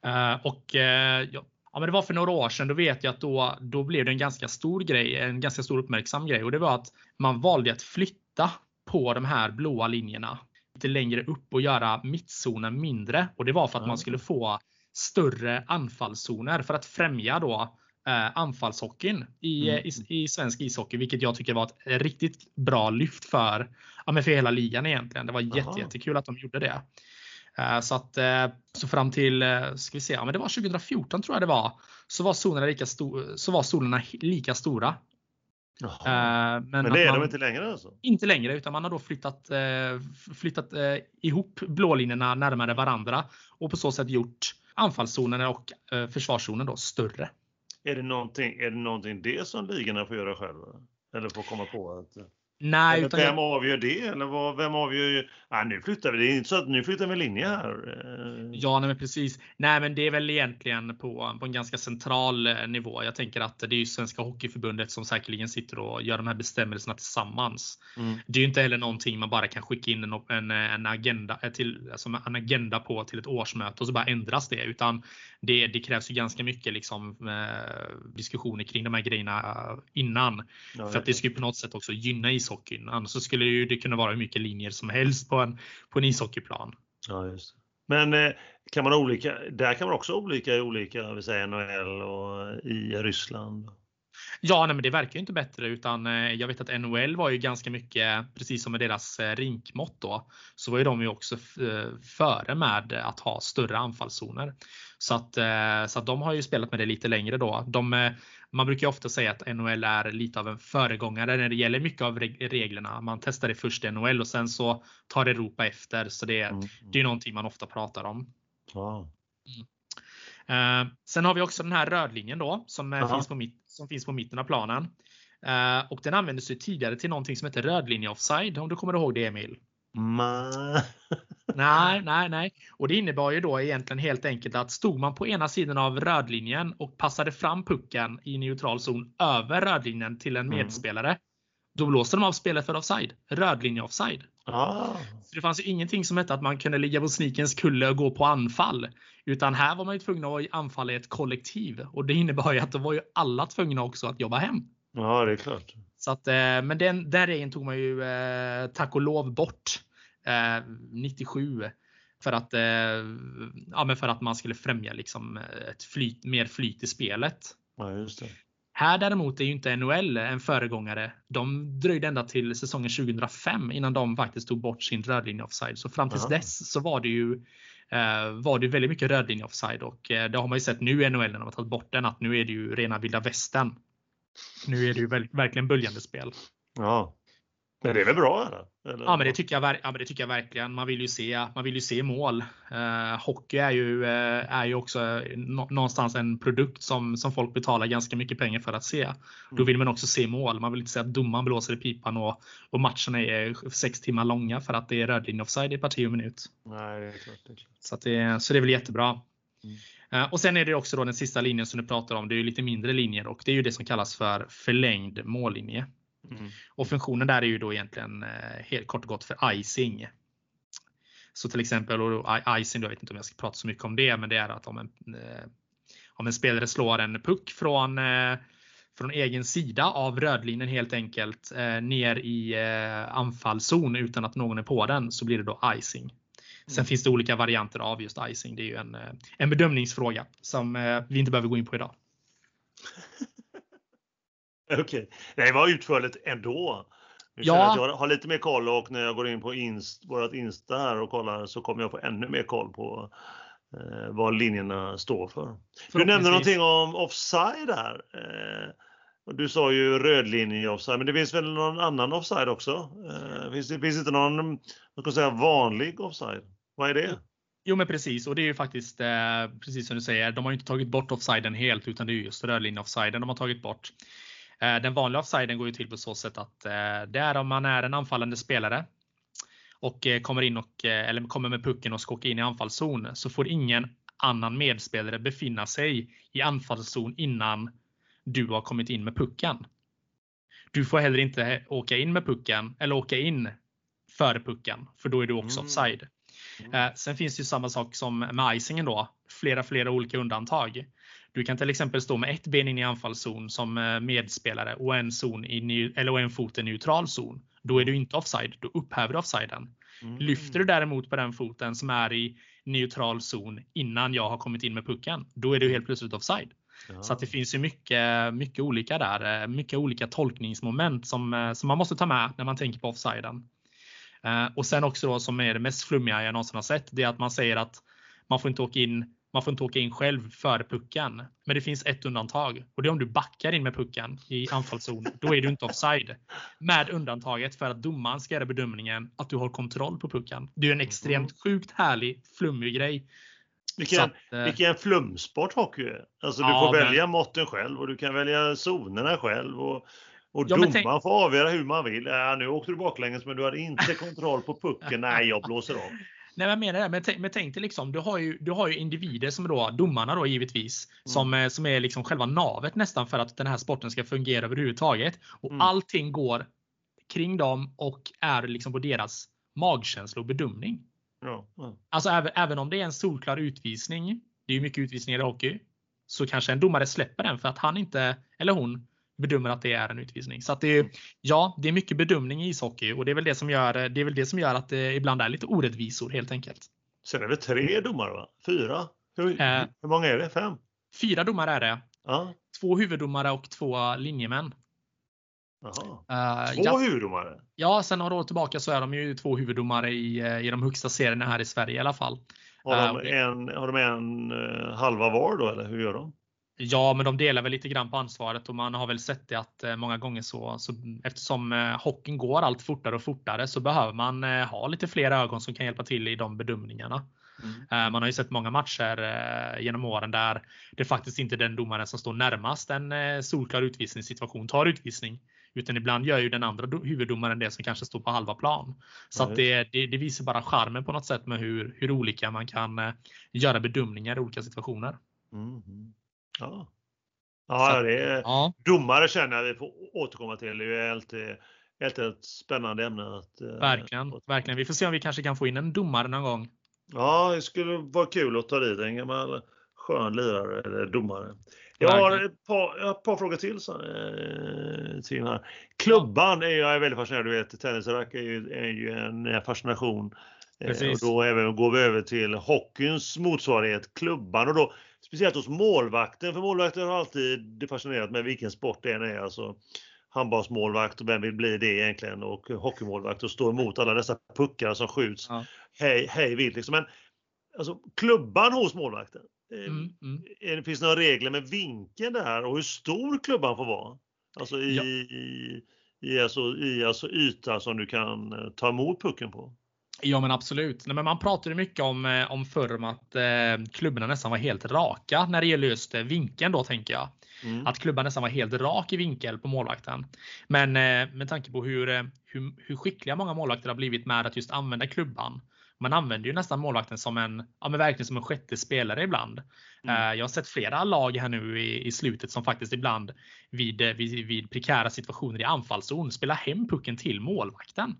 Uh, och uh, ja, ja, men det var för några år sedan. Då vet jag att då, då blev det en ganska stor grej, en ganska stor uppmärksam grej. Och det var att man valde att flytta på de här blåa linjerna lite längre upp och göra mittzonen mindre. Och det var för att man skulle få större anfallszoner för att främja då eh, anfallshockeyn i, Mm. i, i svensk ishockey, vilket jag tycker var ett riktigt bra lyft för, ja, men för hela ligan egentligen. Det var jätte, jättekul att de gjorde det. Eh, Så att eh, så fram till, eh, ska vi se, ja, men det var 2014 tror jag det var, så var zonerna lika, sto- så var zonerna lika stora. Jaha. Eh, Men, Men det är man, de inte längre alltså? inte längre, utan man har då flyttat, eh, flyttat eh, ihop blålinjerna närmare varandra och på så sätt gjort anfallszonerna och eh, försvarszonen då större. Är det någonting, är det någonting det som ligorna får göra själva? Eller får komma på? Att, Nej, utan vem jag, avgör det? Eller vad, vem avgör? Ah, nu flyttar vi. Det är inte så att nu flyttar vi linje här. Eh, ja, nej, men precis. Nej, men det är väl egentligen på, på en ganska central eh, nivå. Jag tänker att det är ju Svenska Hockeyförbundet som säkerligen sitter och gör de här bestämmelserna tillsammans. Mm. Det är ju inte heller någonting man bara kan skicka in en, en, en agenda eh, till, alltså en agenda på till ett årsmöte och så bara ändras det, utan det, det krävs ju ganska mycket liksom, eh, diskussioner kring de här grejerna innan. Ja, För att det ju på något sätt också gynna ishockeyn. Annars så skulle ju det kunna vara hur mycket linjer som helst på en, på en ishockeyplan. Ja, just. Men eh, kan man olika, där kan man också olika i olika, vi säger NHL och i Ryssland. Ja, nej, men det verkar ju inte bättre utan eh, jag vet att NHL var ju ganska mycket, precis som med deras eh, rinkmått då, så var ju de ju också eh, före med att ha större anfallszoner. Så att, så att de har ju spelat med det lite längre då. De, man brukar ju ofta säga att NHL är lite av en föregångare när det gäller mycket av reg- reglerna. Man testar det först i NHL och sen så tar Europa efter. Så det, Mm. det är någonting man ofta pratar om. Ja. Eh, sen har vi också den här rödlinjen då som, Aha. finns, på mitt, som finns på mitten av planen. Eh, och den användes ju tidigare till någonting som heter rödlinje offside om du kommer ihåg det Emil. Ma- Nej, nej, nej. Och det innebar ju då egentligen helt enkelt att stod man på ena sidan av rödlinjen och passade fram pucken i neutral zon över rödlinjen till en Mm. medspelare. Då blåste de av spelet för offside. Rödlinje offside. ah. Så det fanns ju ingenting som hette att man kunde ligga på snikens kulle och gå på anfall. Utan här var man ju tvungna att anfalla ett kollektiv. Och det innebar ju att då var ju alla tvungna också att jobba hem. Ja, det är klart. Så att, eh, men den, den regeln tog man ju eh, tack och lov bort eh, 97. För att, eh, ja, men för att man skulle främja liksom ett flyt, mer flyt i spelet. Ja, just det. Här däremot är ju inte NHL en föregångare. De dröjde ända till säsongen 2005 innan de faktiskt tog bort sin rödlinje offside. Så fram tills Aha. dess så var det ju eh, Eh, var det väldigt mycket rödlinje offside och eh, det har man ju sett nu i NHL när de har tagit bort den att nu är det ju rena vilda västern. Nu är det ju verkligen böljande spel. Ja. Men det är väl bra eller? eller? Ja men det tycker jag, ja, men det tycker jag verkligen. Man vill ju se, man vill ju se mål. Eh, hockey är ju, eh, är ju också nå- någonstans en produkt som, som folk betalar ganska mycket pengar för att se. Då vill man också se mål. Man vill inte se att domaren blåser i pipan och, och matcherna är sex timmar långa för att det är rödlinje offside i parti och minut. Nej, det är klart. Det är klart. Så, det, så det är väl jättebra. Mm. Eh, Och sen är det också då den sista linjen som du pratar om. Det är ju lite mindre linjer och det är ju det som kallas för förlängd mållinje. Mm. Och funktionen där är ju då egentligen eh, helt kort och gott för icing. Så till exempel, och då, icing, jag vet inte om jag ska prata så mycket om det, men det är att om en, eh, om en spelare slår en puck från, eh, från egen sida av rödlinjen helt enkelt eh, ner i eh, anfallszon utan att någon är på den så blir det då icing. Sen Mm. finns det olika varianter av just icing. Det är ju en, en bedömningsfråga som eh, vi inte behöver gå in på idag. Okej. Det var utförligt ändå. Nu Ja. jag har lite mer koll och när jag går in på inst, vårt Insta här och kollar så kommer jag få ännu mer koll på eh, vad linjerna står för. Du nämnde någonting om offside här. Eh, och du sa ju rödlinje offside, men det finns väl någon annan offside också? Eh, finns det finns inte någon ska jag säga, vanlig offside? Vad är det? Jo men precis och det är ju faktiskt eh, precis som du säger. De har ju inte tagit bort offsiden helt utan det är just rödlinje offsiden de har tagit bort. Eh, den vanliga offsiden går ju till på så sätt att eh, det är om man är en anfallande spelare och eh, kommer in och eller kommer med pucken och ska åka in i anfallszon så får ingen annan medspelare befinna sig i anfallszon innan du har kommit in med pucken. Du får heller inte åka in med pucken eller åka in före pucken för då är du också Mm. offside. Eh, sen finns det ju samma sak som med icingen då. Flera, flera olika undantag. Du kan till exempel stå med ett ben in i anfallszon som eh, medspelare och en, zon i, eller en fot i neutral zon. Då är du inte offside. Då upphäver du offsiden. Mm. Lyfter du däremot på den foten som är i neutral zon innan jag har kommit in med pucken, då är du helt plötsligt offside. Ja. Så det finns ju mycket, mycket olika där. Mycket olika tolkningsmoment som, som man måste ta med när man tänker på offsiden. Och sen också då som är det mest flummiga jag någonsin har sett. Det är att man säger att man får inte åka in man får inte åka in själv före pucken. Men det finns ett undantag och det är om du backar in med pucken i anfallszon. Då är du inte offside. Med undantaget för att domaren ska göra bedömningen att du har kontroll på pucken. Det är en extremt mm. sjukt härlig, flummig grej. Vilken, att, eh, vilken flumsport hockey är. Alltså du ja, får välja men... måtten själv och du kan välja zonerna själv. Och, och ja, domaren tänk... får avgöra hur man vill. Ja, nu åkte du baklänges men du hade inte kontroll på pucken. Nej, jag blåser av. Nej, men jag menar det. Men, men tänk dig liksom, du har ju, du har ju individer som då domarna då givetvis, mm. som, eh, som är liksom själva navet nästan för att den här sporten ska fungera överhuvudtaget. Och mm. allting går kring dem och är liksom på deras magkänsla och bedömning. Ja, ja. Alltså även, även om det är en solklar utvisning, det är ju mycket utvisningar i hockey, så kanske en domare släpper den för att han inte, eller hon, bedömer att det är en utvisning. Så att det, ja, det är mycket bedömning i ishockey och det är väl det som gör, det är väl det som gör att det ibland är lite orättvisor helt enkelt. Sen är det tre domare va? Fyra? Hur, eh, hur många är det? Fem? Fyra domare är det. Ja. Två huvuddomare och två linjemän. Jaha. Uh, två ja, huvuddomare? Ja, sen några år tillbaka så är de ju två huvuddomare i, eh, i de högsta serierna här i Sverige i alla fall. Har de en, har de en halva var då eller hur gör de? Ja, men de delar väl lite grann på ansvaret och man har väl sett det att eh, många gånger så, så eftersom eh, hockeyn går allt fortare och fortare så behöver man eh, ha lite fler ögon som kan hjälpa till i de bedömningarna. Mm. Man har ju sett många matcher genom åren där det faktiskt inte är den domaren som står närmast en solklar utvisningssituation tar utvisning. Utan ibland gör ju den andra huvuddomaren det som kanske står på halva plan. Så att det, det, det, visar bara charmen på något sätt med hur, hur olika man kan göra bedömningar i olika situationer. Mm. Ja. Ja, det är, ja. domare känner jag vi får återkomma till. Det är alltid, alltid ett spännande ämne. Att, eh, verkligen, att, verkligen. Vi får se om vi kanske kan få in en domare någon gång. Ja, det skulle vara kul att ta dit en gammal skön lirare eller domare. Jag har ett par, ett par frågor till. Så, eh, till här. Klubban är jag väldigt fascinerad Du vet, tennisrack är ju, är ju en fascination. Eh, och då även, går vi över till hockeyns motsvarighet, klubban. Och då Speciellt hos målvakten, för målvakten har alltid fascinerat med vilken sport det än är. Alltså, handbollsmålvakt och vem vill bli det egentligen och hockeymålvakt och stå emot alla dessa puckar som skjuts ja. hej, hej vilt. Liksom. Men alltså, klubban hos målvakten. Eh, mm, mm. Finns det några regler med vinkeln där och hur stor klubban får vara? Alltså i, ja. i, i, alltså, i alltså yta som du kan eh, ta emot pucken på? Ja men absolut. Nej, men man pratade mycket om, eh, om förr om att eh, klubborna nästan var helt raka när det gäller just eh, vinkeln då tänker jag. Mm. Att klubban nästan var helt rak i vinkel på målvakten. Men eh, med tanke på hur, eh, hur, hur, skickliga många målvakter har blivit med att just använda klubban. Man använder ju nästan målvakten som en, ja men verkligen som en sjätte spelare ibland. Mm. Eh, jag har sett flera lag här nu i, i slutet som faktiskt ibland vid, vid, vid prekära situationer i anfallszon spelar hem pucken till målvakten.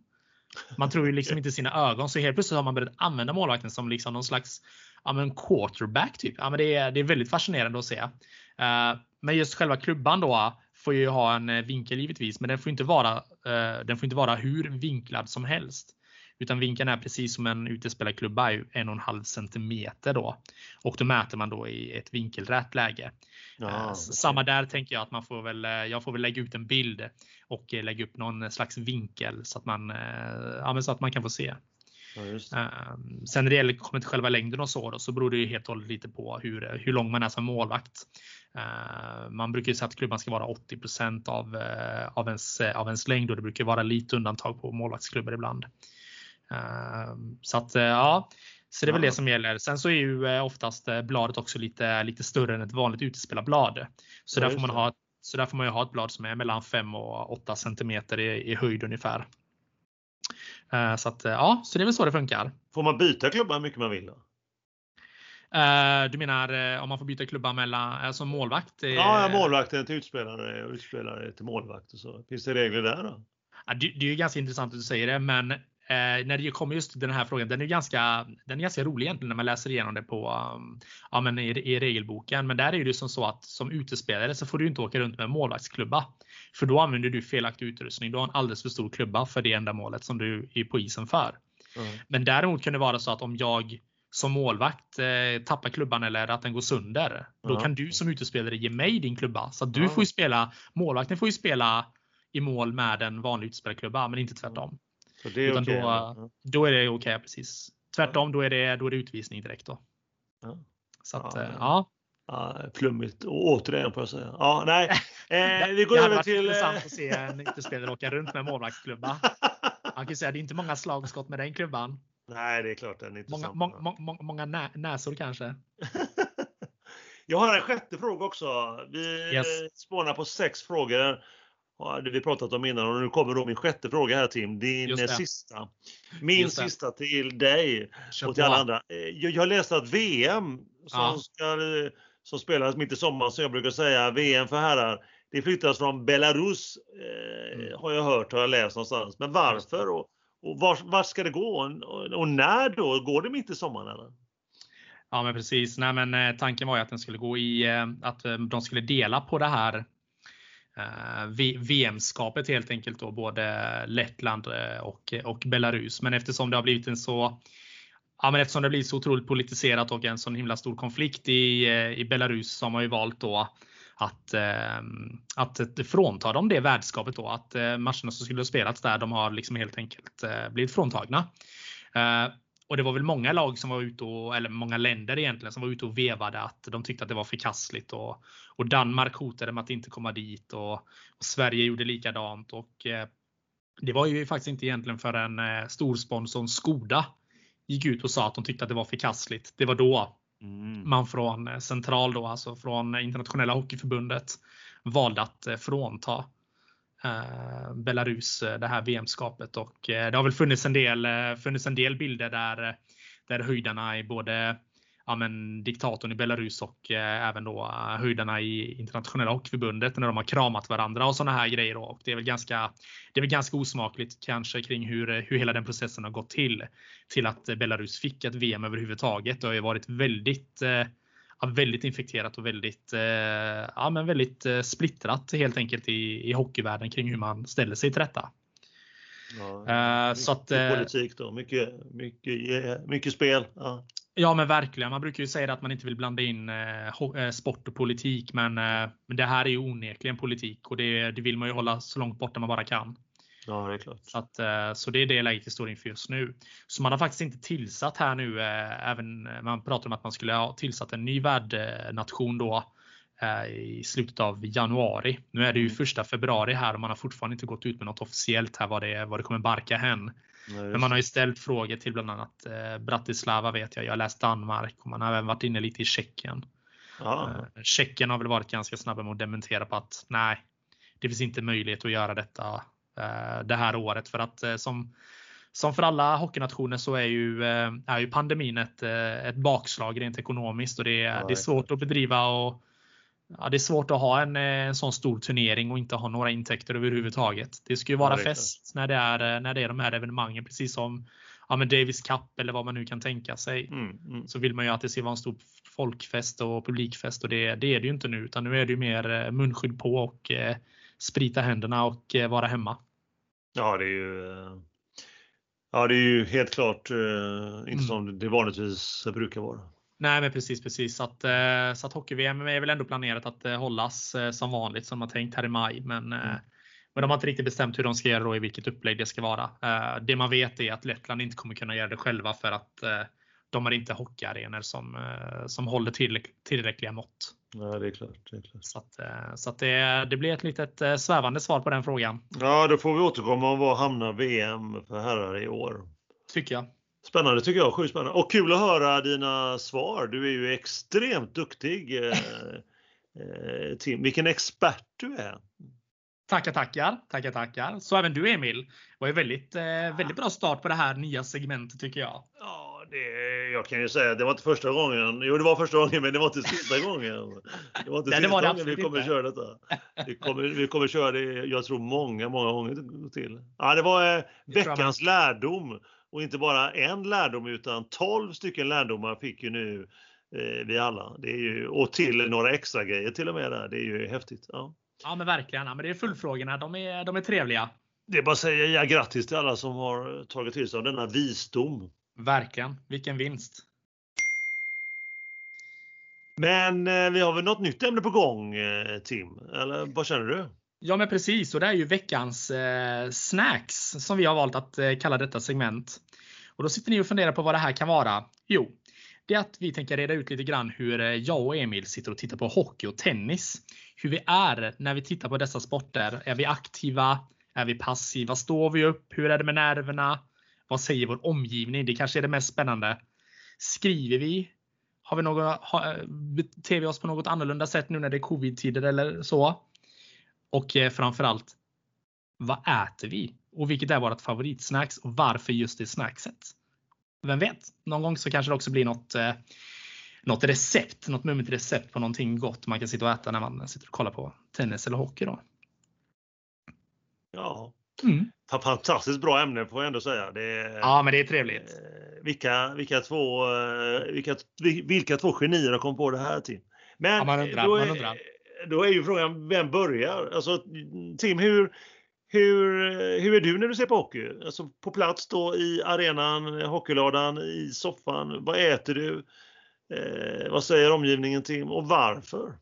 Man tror ju liksom inte sina ögon. Så helt plötsligt har man börjat använda målvakten som liksom någon slags ja, men quarterback. Typ. Ja, men det, är, det är väldigt fascinerande att se. Uh, men just själva klubban då får ju ha en eh, vinkel givetvis, men den får inte vara, uh, den får inte vara hur vinklad som helst. Utan vinkeln är precis som en utespelarklubba, en och en halv centimeter då. Och då mäter man då i ett vinkelrätt läge. Ja, okay. Samma där tänker jag att man får väl, jag får väl lägga ut en bild och lägga upp någon slags vinkel så att man, ja, så att man kan få se. Ja, ehm, Sen när det gäller kommer till själva längden och så då, så beror det ju helt och hållet lite på hur, hur lång man är som målvakt. Ehm, man brukar ju säga att klubban ska vara 80 av, eh, av, ens, av ens längd och det brukar vara lite undantag på målvaktsklubbor ibland. Ehm, så att ja, så det är väl det som gäller. Sen så är ju eh, oftast eh, bladet också lite, lite större än ett vanligt utespelarblad. Så, ja, där får man ha, så där får man ju ha ett blad som är mellan 5 och 8 cm i, i höjd ungefär. Eh, så att ja, så det är väl så det funkar. Får man byta klubba hur mycket man vill? Då? Du menar om man får byta klubba mellan, alltså målvakt? Ja, målvakten till utspelare och utspelare till målvakt och så. Finns det regler där då? Det, är ju ganska intressant att du säger det, men Eh, när det kommer just den här frågan, den är ganska, den är ganska rolig egentligen när man läser igenom det på, um, ja, men i, i regelboken. Men där är det som så att som utespelare så får du inte åka runt med målvaktsklubba. För då använder du felaktig utrustning. Du har en alldeles för stor klubba för det ändamålet som du är på isen för. Mm. Men däremot kan det vara så att om jag som målvakt eh, tappar klubban eller att den går sönder. Då Ja. kan du som utespelare ge mig din klubba. Så du Ja. får ju spela, målvakten får ju spela i mål med en vanlig utespelarklubba, men inte tvärtom. Så det är Utan okej. då, då är det okej, precis. Tvärtom, då är det, då är det utvisning direkt då. Ja. Så att, Ja, eh, ja. Ja, flummigt. Och återigen får jag säga. Ja, nej. Eh, vi går det hade över varit till... intressant eh, att se en utespelare åka runt med målvaktsklubba. Man kan säga det är inte många slagskott med den klubban. Nej, det är klart den är Många, må, må, må, många nä, näsor kanske. Jag har en sjätte fråga också. Vi Yes. spånar på sex frågor. Ja, Det vi pratat om innan och nu kommer då min sjätte fråga här Tim. Din det. sista. Min sista till dig Kör och till på. alla andra. Eh, Jag, jag läste att VM som, Ja. ska, eh, som spelas mitt i sommaren, som jag brukar säga, VM för herrar, det flyttas från Belarus eh, Mm. har jag hört, har jag läst någonstans. Men varför och, och var, var ska det gå och, och när då? Går det mitt i sommaren eller? Ja, men precis. Nej, men eh, tanken var ju att den skulle gå i eh, att eh, de skulle dela på det här eh, Eh, VM-skapet helt enkelt då, både Lettland eh, och, och Belarus. Men eftersom det har blivit en så Ja, men eftersom det blir så otroligt politiserat och en sån himla stor konflikt i, eh, i Belarus så har man ju valt då att, att frånta dem det värdskapet då. Att matcherna som skulle ha spelats där, de har liksom helt enkelt blivit fråntagna. Och det var väl många lag som var ute och, eller många länder egentligen, som var ute och vevade att de tyckte att det var förkastligt. Och, och Danmark hotade med att inte komma dit och, och Sverige gjorde likadant. Och, eh, det var ju faktiskt inte egentligen förrän eh, storsponsorn Skoda gick ut och sa att de tyckte att det var förkastligt. Det var då man från eh, central då, alltså från internationella hockeyförbundet valde att eh, frånta Eh, Belarus eh, det här VM-skapet och eh, det har väl funnits en del, funnits en del bilder där, där höjdarna i både ja, men, diktatorn i Belarus och eh, även då höjdarna i internationella hockeyförbundet när de har kramat varandra och sådana här grejer. då. Och det är väl ganska, det är väl ganska osmakligt kanske kring hur, hur hela den processen har gått till. Till att Belarus fick ett VM överhuvudtaget. Det har ju varit väldigt eh, väldigt infekterat och väldigt, eh, ja, men väldigt eh, splittrat helt enkelt i, i hockeyvärlden kring hur man ställer sig till detta. Ja, mycket så att, eh, politik då, mycket, mycket, mycket spel. Ja. Ja men verkligen. Man brukar ju säga att man inte vill blanda in eh, sport och politik men, eh, men det här är ju onekligen politik och det, det vill man ju hålla så långt borta man bara kan. Ja, det är klart. Så, att, eh, så det är det läget vi står inför just nu. Så man har faktiskt inte tillsatt här nu, eh, även eh, man pratar om att man skulle ha tillsatt en ny värdnation då i slutet av januari. Nu är det ju Mm. första februari här och man har fortfarande inte gått ut med något officiellt här vad det, vad det kommer barka hän. Nej, Men man har ju ställt frågor till bland annat Bratislava vet jag. Jag har läst Danmark och man har även varit inne lite i Tjeckien. ja. Eh, Tjeckien har väl varit ganska snabba med att dementera på att nej, det finns inte möjlighet att göra detta det här året för att eh, som som för alla hockeynationer så är ju, eh, är ju pandemin ett, eh, ett bakslag rent ekonomiskt och det, är- Ja, det är svårt att bedriva och ja, det är svårt att ha en, eh, en sån stor turnering och inte ha några intäkter överhuvudtaget. Det ska ju Ja, vara är fest när det är, eh, när det är de här evenemangen, precis som ja, men Davis Cup eller vad man nu kan tänka sig. Mm, mm. Så vill man ju att det ska vara en stor folkfest och publikfest och det, det är det ju inte nu utan nu är det ju mer eh, munskydd på och eh, sprita händerna och eh, vara hemma. Ja, det är ju eh, Ja, det är ju helt klart eh, inte Mm. som det vanligtvis brukar vara. Nej men precis precis så att, eh, så att hockey-VM är väl ändå planerat att eh, hållas som vanligt som man tänkt här i maj. Men, Mm. men de har inte riktigt bestämt hur de ska göra och i vilket upplägg det ska vara. Det man vet är att Lettland inte kommer kunna göra det själva för att de har inte hockeyarenor som, eh, som håller tillräck- tillräckliga mått. Ja, det är klart. Det är klart. Så, att, eh, så att det, det blir ett litet eh, svävande svar på den frågan. Ja, då får vi återkomma om var hamnar VM för herrar i år. Tycker jag. Spännande tycker jag. Sjukt spännande. Och kul att höra dina svar. Du är ju extremt duktig. Eh, Tim, vilken expert du är. Tackar, tackar, tackar, tackar. Så även du Emil. Det var ju väldigt, eh, väldigt bra start på det här nya segmentet tycker jag. Ja, det, jag kan ju säga att det var inte första gången. Jo, det var första gången, men det var inte sista gången. Det var inte Nej, det sista var det gången vi kommer inte. köra detta. Vi kommer, vi kommer köra det, jag tror många, många gånger till. Ja, det var eh, Det veckans lärdom. Och inte bara en lärdom utan 12 stycken lärdomar fick ju nu eh, vi alla. Det är ju, och till några extra grejer till och med där. Det är ju häftigt. Ja. Ja men verkligen. Ja, men det är fullfrågorna. De är, de är trevliga. Det är bara att säga ja, grattis till alla som har tagit till sig av denna visdom. Verkligen. Vilken vinst. Men eh, vi har väl något nytt ämne på gång Tim? Eller vad känner du? Ja men precis och det är ju veckans eh, snacks som vi har valt att eh, kalla detta segment. Och då sitter ni och funderar på vad det här kan vara. Jo, det är att vi tänker reda ut lite grann hur jag och Emil sitter och tittar på hockey och tennis. Hur vi är när vi tittar på dessa sporter. Är vi aktiva? Är vi passiva? Står vi upp? Hur är det med nerverna? Vad säger vår omgivning? Det kanske är det mest spännande. Skriver vi? Har vi något, beter vi oss på något annorlunda sätt nu när det är covid-tider eller så? Och eh, framförallt, vad äter vi? Och vilket är vårt favoritsnacks och varför just det snackset? Vem vet? Någon gång så kanske det också blir något, eh, något recept, något mummigt recept på någonting gott man kan sitta och äta när man sitter och kollar på tennis eller hockey. Då. Ja, mm. Fantastiskt bra ämne får jag ändå säga. Det är, ja, men det är trevligt. Eh, vilka, vilka, två, eh, vilka, vilka två genier har kommit på det här till? Men ja, man undrar, då, är, man undrar. då är ju frågan, vem börjar? Alltså, Tim, hur, hur, hur är du när du ser på hockey? Alltså på plats då i arenan, hockeylådan, i soffan. Vad äter du? Eh, vad säger omgivningen Tim och varför?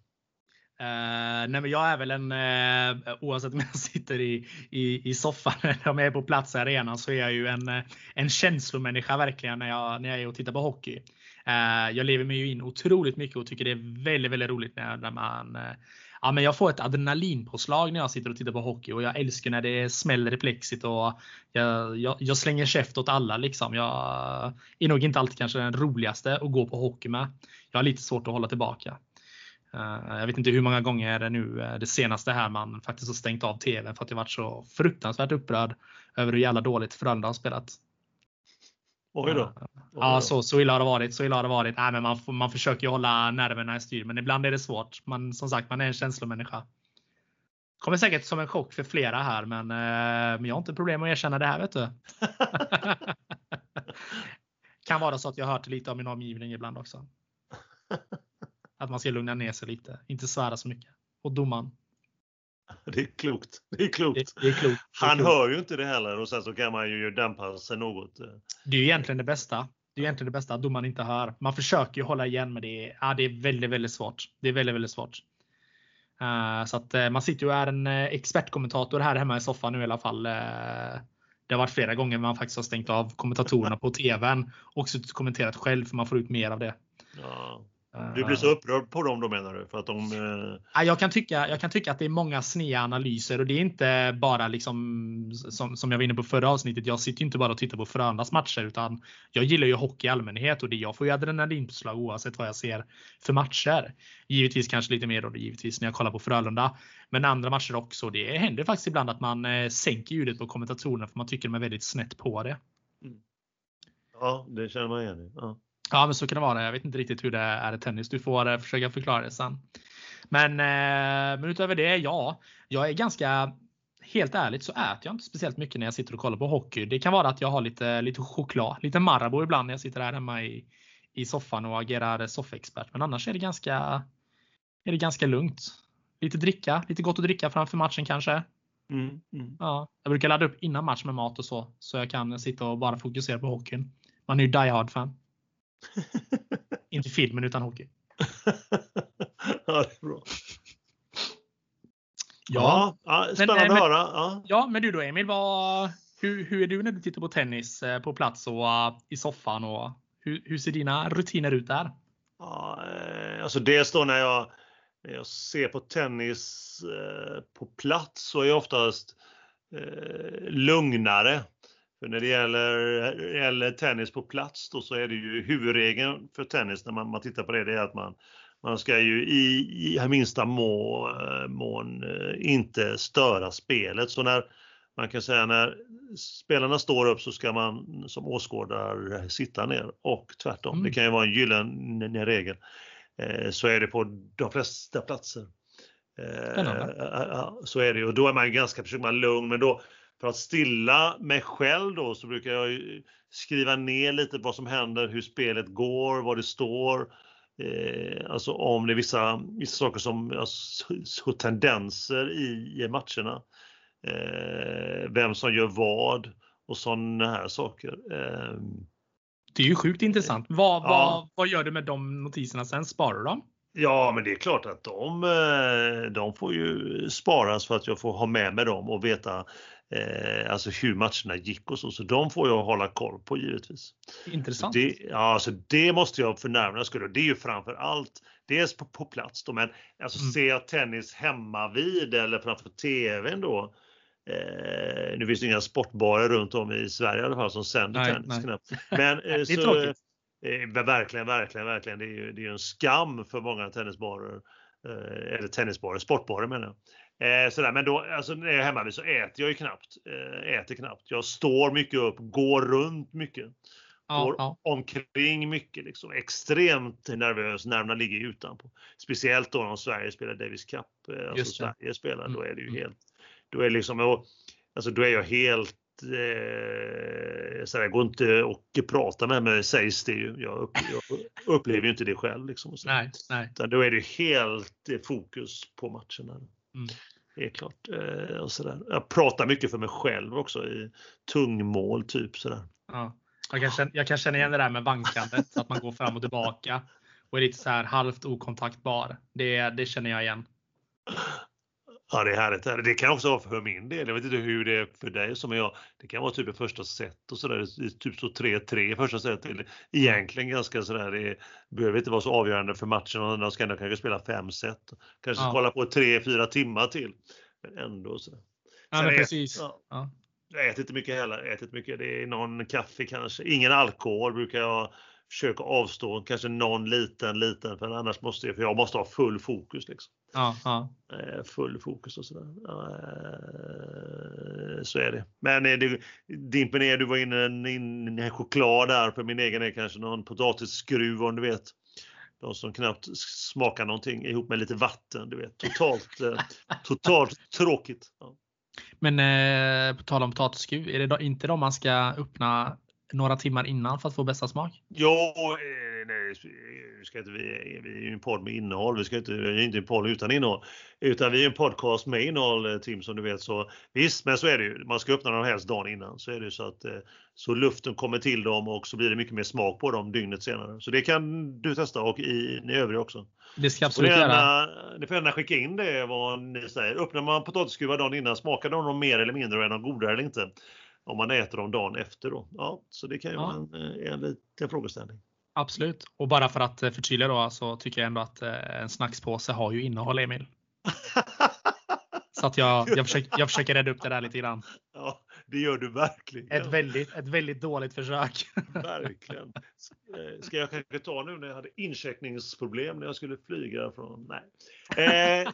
Uh, nej men jag är väl en, uh, oavsett om jag sitter i, i, i soffan eller om jag är på plats i arenan så är jag ju en, eh, en känslomänniska verkligen när jag, när jag är och tittar på hockey. Uh, jag lever mig ju in otroligt mycket och tycker det är väldigt, väldigt roligt när, när man ja, men jag får ett adrenalinpåslag när jag sitter och tittar på hockey och jag älskar när det smäller i plexit och jag, jag, jag, slänger käft åt alla. Liksom. Jag är nog inte alltid kanske den roligaste att gå på hockey med. Jag har lite svårt att hålla tillbaka. Eh, jag vet inte hur många gånger det nu eh, det senaste här man faktiskt har stängt av tvn för att jag varit så fruktansvärt upprörd över hur jävla dåligt Frölunda har spelat. Oj då. Oj då. Ja, så, så illa har det varit. Så illa har det varit. Nej, men man, man försöker hålla nerverna i styr, men ibland är det svårt. Man, som sagt, man är en känslomänniska. Kommer säkert som en chock för flera här, men, eh, men jag har inte problem att erkänna det här, vet du. kan vara så att jag har hört lite av min omgivning ibland också. Att man ska lugna ner sig lite, inte svära så mycket. Och domaren. Det är klokt. Det är klokt. Det, det är klokt. Det är Han klokt. hör ju inte det heller och sen så kan man ju dämpa sig något. Det är ju egentligen det bästa. Det är egentligen det bästa att domaren inte hör. Man försöker ju hålla igen men det är, ja, det är väldigt, väldigt svårt. Det är väldigt, väldigt svårt. Uh, så att uh, man sitter ju och är en uh, expertkommentator här hemma i soffan nu i alla fall. det har varit flera gånger man faktiskt har stängt av kommentatorerna på tvn och suttit och kommenterat själv för man får ut mer av det. Ja. Du blir så upprörd på dem då menar du? För att de, eh... jag, kan tycka, jag kan tycka att det är många sneda analyser och det är inte bara liksom som, som jag var inne på förra avsnittet. Jag sitter inte bara och tittar på Frölundas matcher utan jag gillar ju hockey i allmänhet och det, jag får ju adrenalinpåslag oavsett vad jag ser för matcher. Givetvis kanske lite mer då givetvis när jag kollar på Frölunda. Men andra matcher också. Det händer faktiskt ibland att man eh, sänker ljudet på kommentatorerna för man tycker de är väldigt snett på det. Mm. Ja, det känner man igen. Ja. Ja, men så kan det vara. Jag vet inte riktigt hur det är i tennis. Du får eh, försöka förklara det sen. Men, eh, men utöver det, ja. Jag är ganska Helt ärligt så äter jag inte speciellt mycket när jag sitter och kollar på hockey. Det kan vara att jag har lite, lite choklad, lite Marabou ibland när jag sitter här hemma i, i soffan och agerar soffexpert. Men annars är det ganska, är det ganska lugnt. Lite dricka, lite gott att dricka framför matchen kanske. Mm, mm. Ja, jag brukar ladda upp innan match med mat och så, så jag kan sitta och bara fokusera på hockeyn. Man är ju die hard fan. Inte filmen utan hockey. ja, det är bra. Ja, ja spännande men, att höra. Ja. ja, men du då Emil, vad, hur, hur är du när du tittar på tennis eh, på plats och uh, i soffan? Och, hur, hur ser dina rutiner ut där? Ja, eh, alltså dels då när jag, när jag ser på tennis eh, på plats så är jag oftast eh, lugnare. För när det gäller, gäller tennis på plats då så är det ju huvudregeln för tennis när man, man tittar på det, det är att man, man ska ju i, i minsta må, mån eh, inte störa spelet. Så när man kan säga när spelarna står upp så ska man som åskådare sitta ner och tvärtom. Mm. Det kan ju vara en gyllene regel. Eh, så är det på de flesta platser. Eh, så är det och då är man ganska försöker man lugn men då för att stilla mig själv då så brukar jag skriva ner lite vad som händer, hur spelet går, vad det står. Eh, alltså om det är vissa, vissa saker som, alltså, tendenser i, i matcherna. Eh, vem som gör vad och sådana här saker. Eh, det är ju sjukt intressant. Vad, ja. vad, vad gör du med de notiserna sen? Sparar du dem? Ja, men det är klart att de, eh, de får ju sparas för att jag får ha med mig dem och veta eh, alltså hur matcherna gick och så. Så de får jag hålla koll på givetvis. Intressant. Det, ja, alltså det måste jag för närvarande skulle. Det är ju framför allt dels på, på plats då, men alltså mm. ser jag tennis hemma vid eller framför TVn då. Eh, nu finns det inga sportbarer runt om i Sverige i alla fall som sänder nej, tennis. Nej. Men, eh, det är så, tråkigt. Eh, verkligen, verkligen, verkligen. Det är ju det är en skam för många tennisbarer. Eh, eller tennisbarer, sportbarer menar jag. Eh, sådär, men då, alltså när jag är hemma så äter jag ju knappt. Eh, äter knappt. Jag står mycket upp, går runt mycket. Ja, går ja. omkring mycket. Liksom. Extremt nervös, nerverna ligger utanpå. Speciellt då om Sverige spelar Davis Cup. Eh, alltså Sverige spelar, mm. då är det ju mm. helt... Då är, liksom, alltså, då är jag helt eh, så det går inte att prata med mig sägs det ju. Jag, upp, jag upplever ju inte det själv. Liksom, nej, nej. Utan då är det helt fokus på matcherna. Mm. Är klart. Eh, och sådär. Jag pratar mycket för mig själv också i tungmål typ sådär. Ja. Jag, kan känna, jag kan känna igen det där med vankandet, att man går fram och tillbaka och är lite så här halvt okontaktbar. Det, det känner jag igen. Ja, det är härligt. Det kan också vara för min del. Jag vet inte hur det är för dig som jag. Det kan vara typ ett första set och sådär. Typ så 3-3 första set. Egentligen ganska sådär. Det behöver inte vara så avgörande för matchen och de ska ändå kanske spela fem set. Kanske ja. kolla på 3-4 timmar till. Men ändå sådär. Ja, men precis. Ja. Ja. Jag äter inte mycket heller. Jag äter inte mycket. Det är någon kaffe kanske. Ingen alkohol brukar jag försöka avstå. Kanske någon liten, liten. För annars måste jag, för jag måste ha full fokus. Liksom. Ja, ja. Eh, full fokus och sådär. Eh, så är det. Men eh, det, Dimpen är, du var inne i en choklad där. För min egen är kanske någon potatisskruv om du vet. De som knappt smakar någonting ihop med lite vatten. Du vet. Totalt, totalt tråkigt. Ja. Men eh, på tal om potatisskruv, är det inte de man ska öppna några timmar innan för att få bästa smak? Ja, nej, ska inte, vi, vi är ju en podd med innehåll. Vi, ska inte, vi är inte en podd utan innehåll. Utan vi är en podcast med innehåll, eh, Tim, som du vet. Så visst, men så är det ju. Man ska öppna dem helst dagen innan. Så är det så att eh, så luften kommer till dem och så blir det mycket mer smak på dem dygnet senare. Så det kan du testa och i, ni övriga också. Det ska absolut göra. Ni får gärna skicka in det vad ni säger. Öppnar man potatisskruvar dagen innan, smakar de dem mer eller mindre och är de godare eller inte? Om man äter dem dagen efter då. Ja, så det kan ju ja. vara en, eh, en liten frågeställning. Absolut. Och bara för att förtydliga då så tycker jag ändå att en snackspåse har ju innehåll Emil. Så att jag, jag, försöker, jag försöker rädda upp det där lite grann. Ja, det gör du verkligen. Ett väldigt, ett väldigt dåligt försök. Verkligen. Ska jag kanske ta nu när jag hade incheckningsproblem när jag skulle flyga från... Nej. Eh,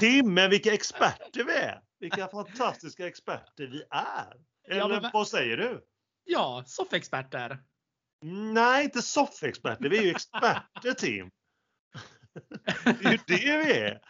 Tim, men vilka experter vi är! Vilka fantastiska experter vi är! Eller ja, men, vad säger du? Ja, soffexperter. Nej, inte soffexperter. Vi är ju experter, Tim. Det är ju det vi är.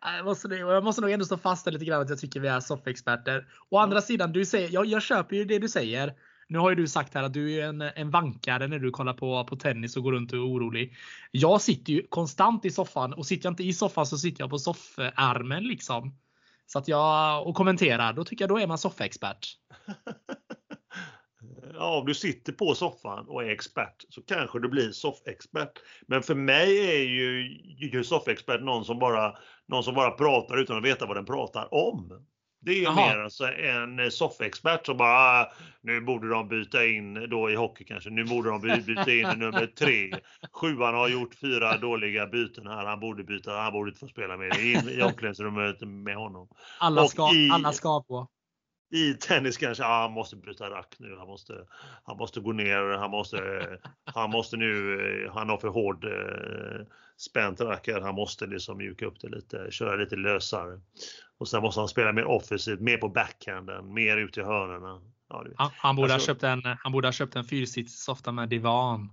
Jag måste, jag måste nog ändå stå fast lite grann att jag tycker vi är soffexperter. Å andra sidan, du säger, jag, jag köper ju det du säger. Nu har ju du sagt här att du är en, en vankare när du kollar på, på tennis och går runt och är orolig. Jag sitter ju konstant i soffan och sitter jag inte i soffan så sitter jag på soffärmen liksom. Så att jag och kommenterar, då tycker jag då är man soffexpert. ja, om du sitter på soffan och är expert så kanske du blir soffexpert. Men för mig är ju, ju soffexpert någon som, bara, någon som bara pratar utan att veta vad den pratar om. Det är ju Aha. mer alltså en soffexpert som bara, ah, nu borde de byta in då i hockey kanske, nu borde de byta in nummer tre. Sjuan har gjort fyra dåliga byten här, han borde byta, han borde inte få spela mer i, i omklädningsrummet med honom. Alla ska, i, alla ska på i tennis kanske, ah, han måste byta rack nu, han måste, han måste gå ner, han måste, han måste nu, han har för hård eh, spänt rack han måste liksom mjuka upp det lite, köra lite lösare. Och sen måste han spela mer offensivt, mer på backhanden, mer ut i hörnorna. Ja, han, han, borde alltså, ha köpt en, han borde ha köpt en fyrsitssoffa med divan.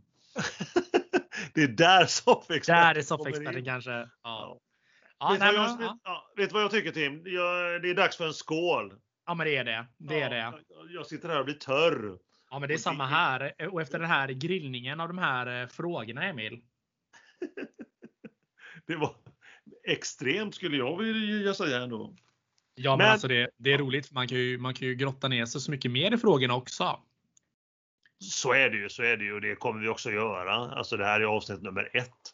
det är där soffexperten Där är soffexperten kanske. Ja. ja. Vet, nej, vad jag, vet, ja. vet vad jag tycker Tim? Jag, det är dags för en skål. Ja, men det är det. Det är det. Jag sitter här och blir törr. Ja, men det är samma här. Och efter den här grillningen av de här eh, frågorna, Emil. det var extremt skulle jag vilja säga ändå. Ja, men, men alltså det, det är roligt man kan, ju, man kan ju grotta ner sig så mycket mer i frågorna också. Så är det ju, så är det ju och det kommer vi också göra. Alltså det här är avsnitt nummer ett.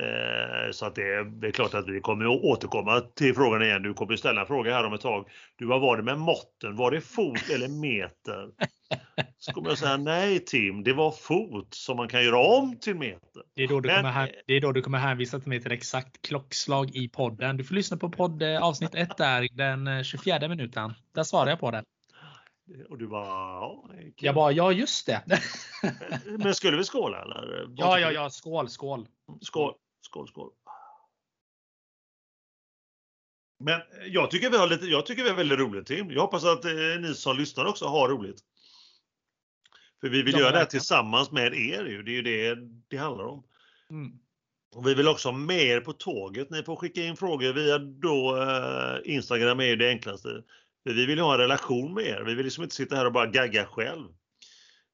Eh, så att det, det, är klart att vi kommer att återkomma till frågan igen. Du kommer ställa en fråga här om ett tag. Du, vad var det med måtten? Var det fot eller meter? Så kommer jag säga nej Tim, det var fot som man kan göra om till meter. Det är då du, Men, kommer, här, det är då du kommer hänvisa till mig till exakt klockslag i podden. Du får lyssna på podd eh, avsnitt 1 där, den 24 minuten. Där svarar jag på det. Och du bara, ja. Jag bara, ja just det. Men skulle vi skåla eller? Ja, ja, ja, skål, skål. Skål, skål, skål. Men jag tycker vi har lite, jag tycker vi har väldigt roligt Tim. Jag hoppas att eh, ni som lyssnar också har roligt. För vi vill ja, göra det här tillsammans med er ju. Det är ju det det handlar om. Mm. Och vi vill också ha med er på tåget. Ni får skicka in frågor via då eh, Instagram är ju det enklaste. För vi vill ha en relation med er. Vi vill liksom inte sitta här och bara gagga själv.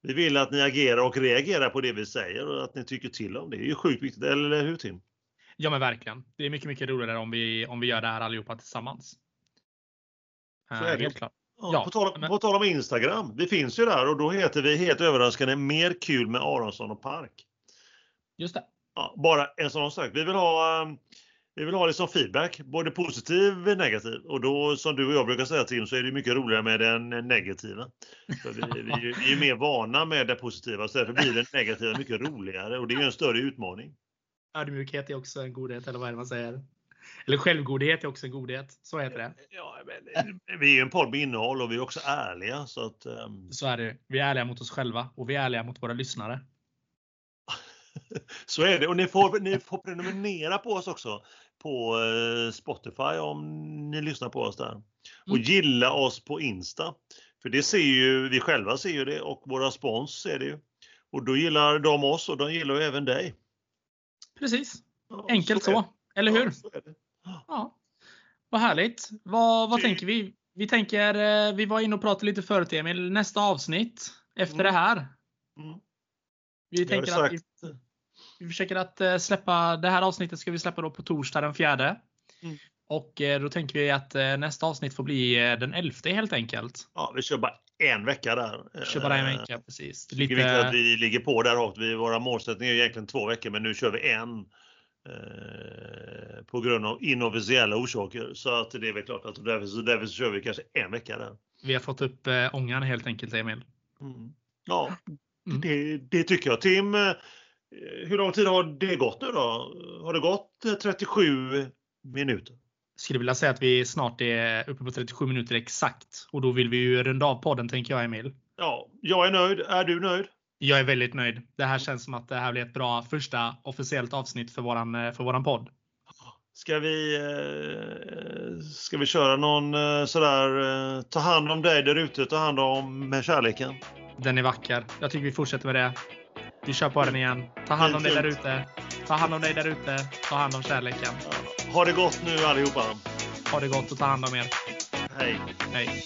Vi vill att ni agerar och reagerar på det vi säger och att ni tycker till om det. Det är ju sjukt viktigt, eller hur Tim? Ja men verkligen. Det är mycket, mycket roligare om vi, om vi gör det här allihopa tillsammans. Så är det. Helt klart. Ja, på, tal, men... på tal om Instagram. Vi finns ju där och då heter vi helt överraskande Mer kul med Aronsson och Park. Just det. Ja, bara en sån sak. Vi vill ha um, vi vill ha liksom feedback, både positiv och negativ. Och då som du och jag brukar säga Tim så är det mycket roligare med den negativa. För vi, vi, vi är mer vana med det positiva så därför blir det negativa mycket roligare och det är en större utmaning. Ödmjukhet är också en godhet eller vad är det man säger? Eller självgodhet är också en godhet. Så heter det. Ja, men, vi är en podd med innehåll och vi är också ärliga. Så, att, um... så är det. Vi är ärliga mot oss själva och vi är ärliga mot våra lyssnare. så är det. Och ni får, ni får prenumerera på oss också på eh, Spotify om ni lyssnar på oss där. Och mm. gilla oss på Insta. För det ser ju, vi själva ser ju det och våra spons ser det ju. Och då gillar de oss och de gillar ju även dig. Precis. Enkelt så, så. Eller hur? Ja, ja. Vad härligt. Vad, vad tänker vi? Vi tänker, eh, vi var inne och pratade lite förut Emil, nästa avsnitt efter mm. det här. Mm. Vi tänker att vi, vi försöker att eh, släppa, det här avsnittet ska vi släppa då på torsdag den fjärde. Mm. Och eh, då tänker vi att nästa avsnitt får bli den elfte helt enkelt. Ja, vi kör bara en vecka där. Vi kör bara en vecka, precis. Lite... Det är viktigt att vi ligger på där hårt. våra målsättningar är egentligen två veckor, men nu kör vi en. Eh, på grund av inofficiella orsaker. Så att det är väl klart att därför, så därför så kör vi kanske en vecka där. Vi har fått upp eh, ångan helt enkelt Emil. Mm. Ja, mm. Det, det, tycker jag. Tim, eh, hur lång tid har det gått nu då? Har det gått 37 minuter? Jag skulle vilja säga att vi snart är uppe på 37 minuter exakt och då vill vi ju runda av podden tänker jag Emil. Ja, jag är nöjd. Är du nöjd? Jag är väldigt nöjd. Det här känns som att det här blir ett bra första officiellt avsnitt för våran, eh, för våran podd. Ska vi, eh, ska vi köra någon eh, sådär, ta hand om dig där ute, ta hand om kärleken? Den är vacker. Jag tycker vi fortsätter med det. Vi kör på den igen. Ta hand om dig där ute. Ta hand om dig där ute. Ta hand om kärleken. Ha det gott nu allihopa. Ha det gott och ta hand om er. Hej. Hej.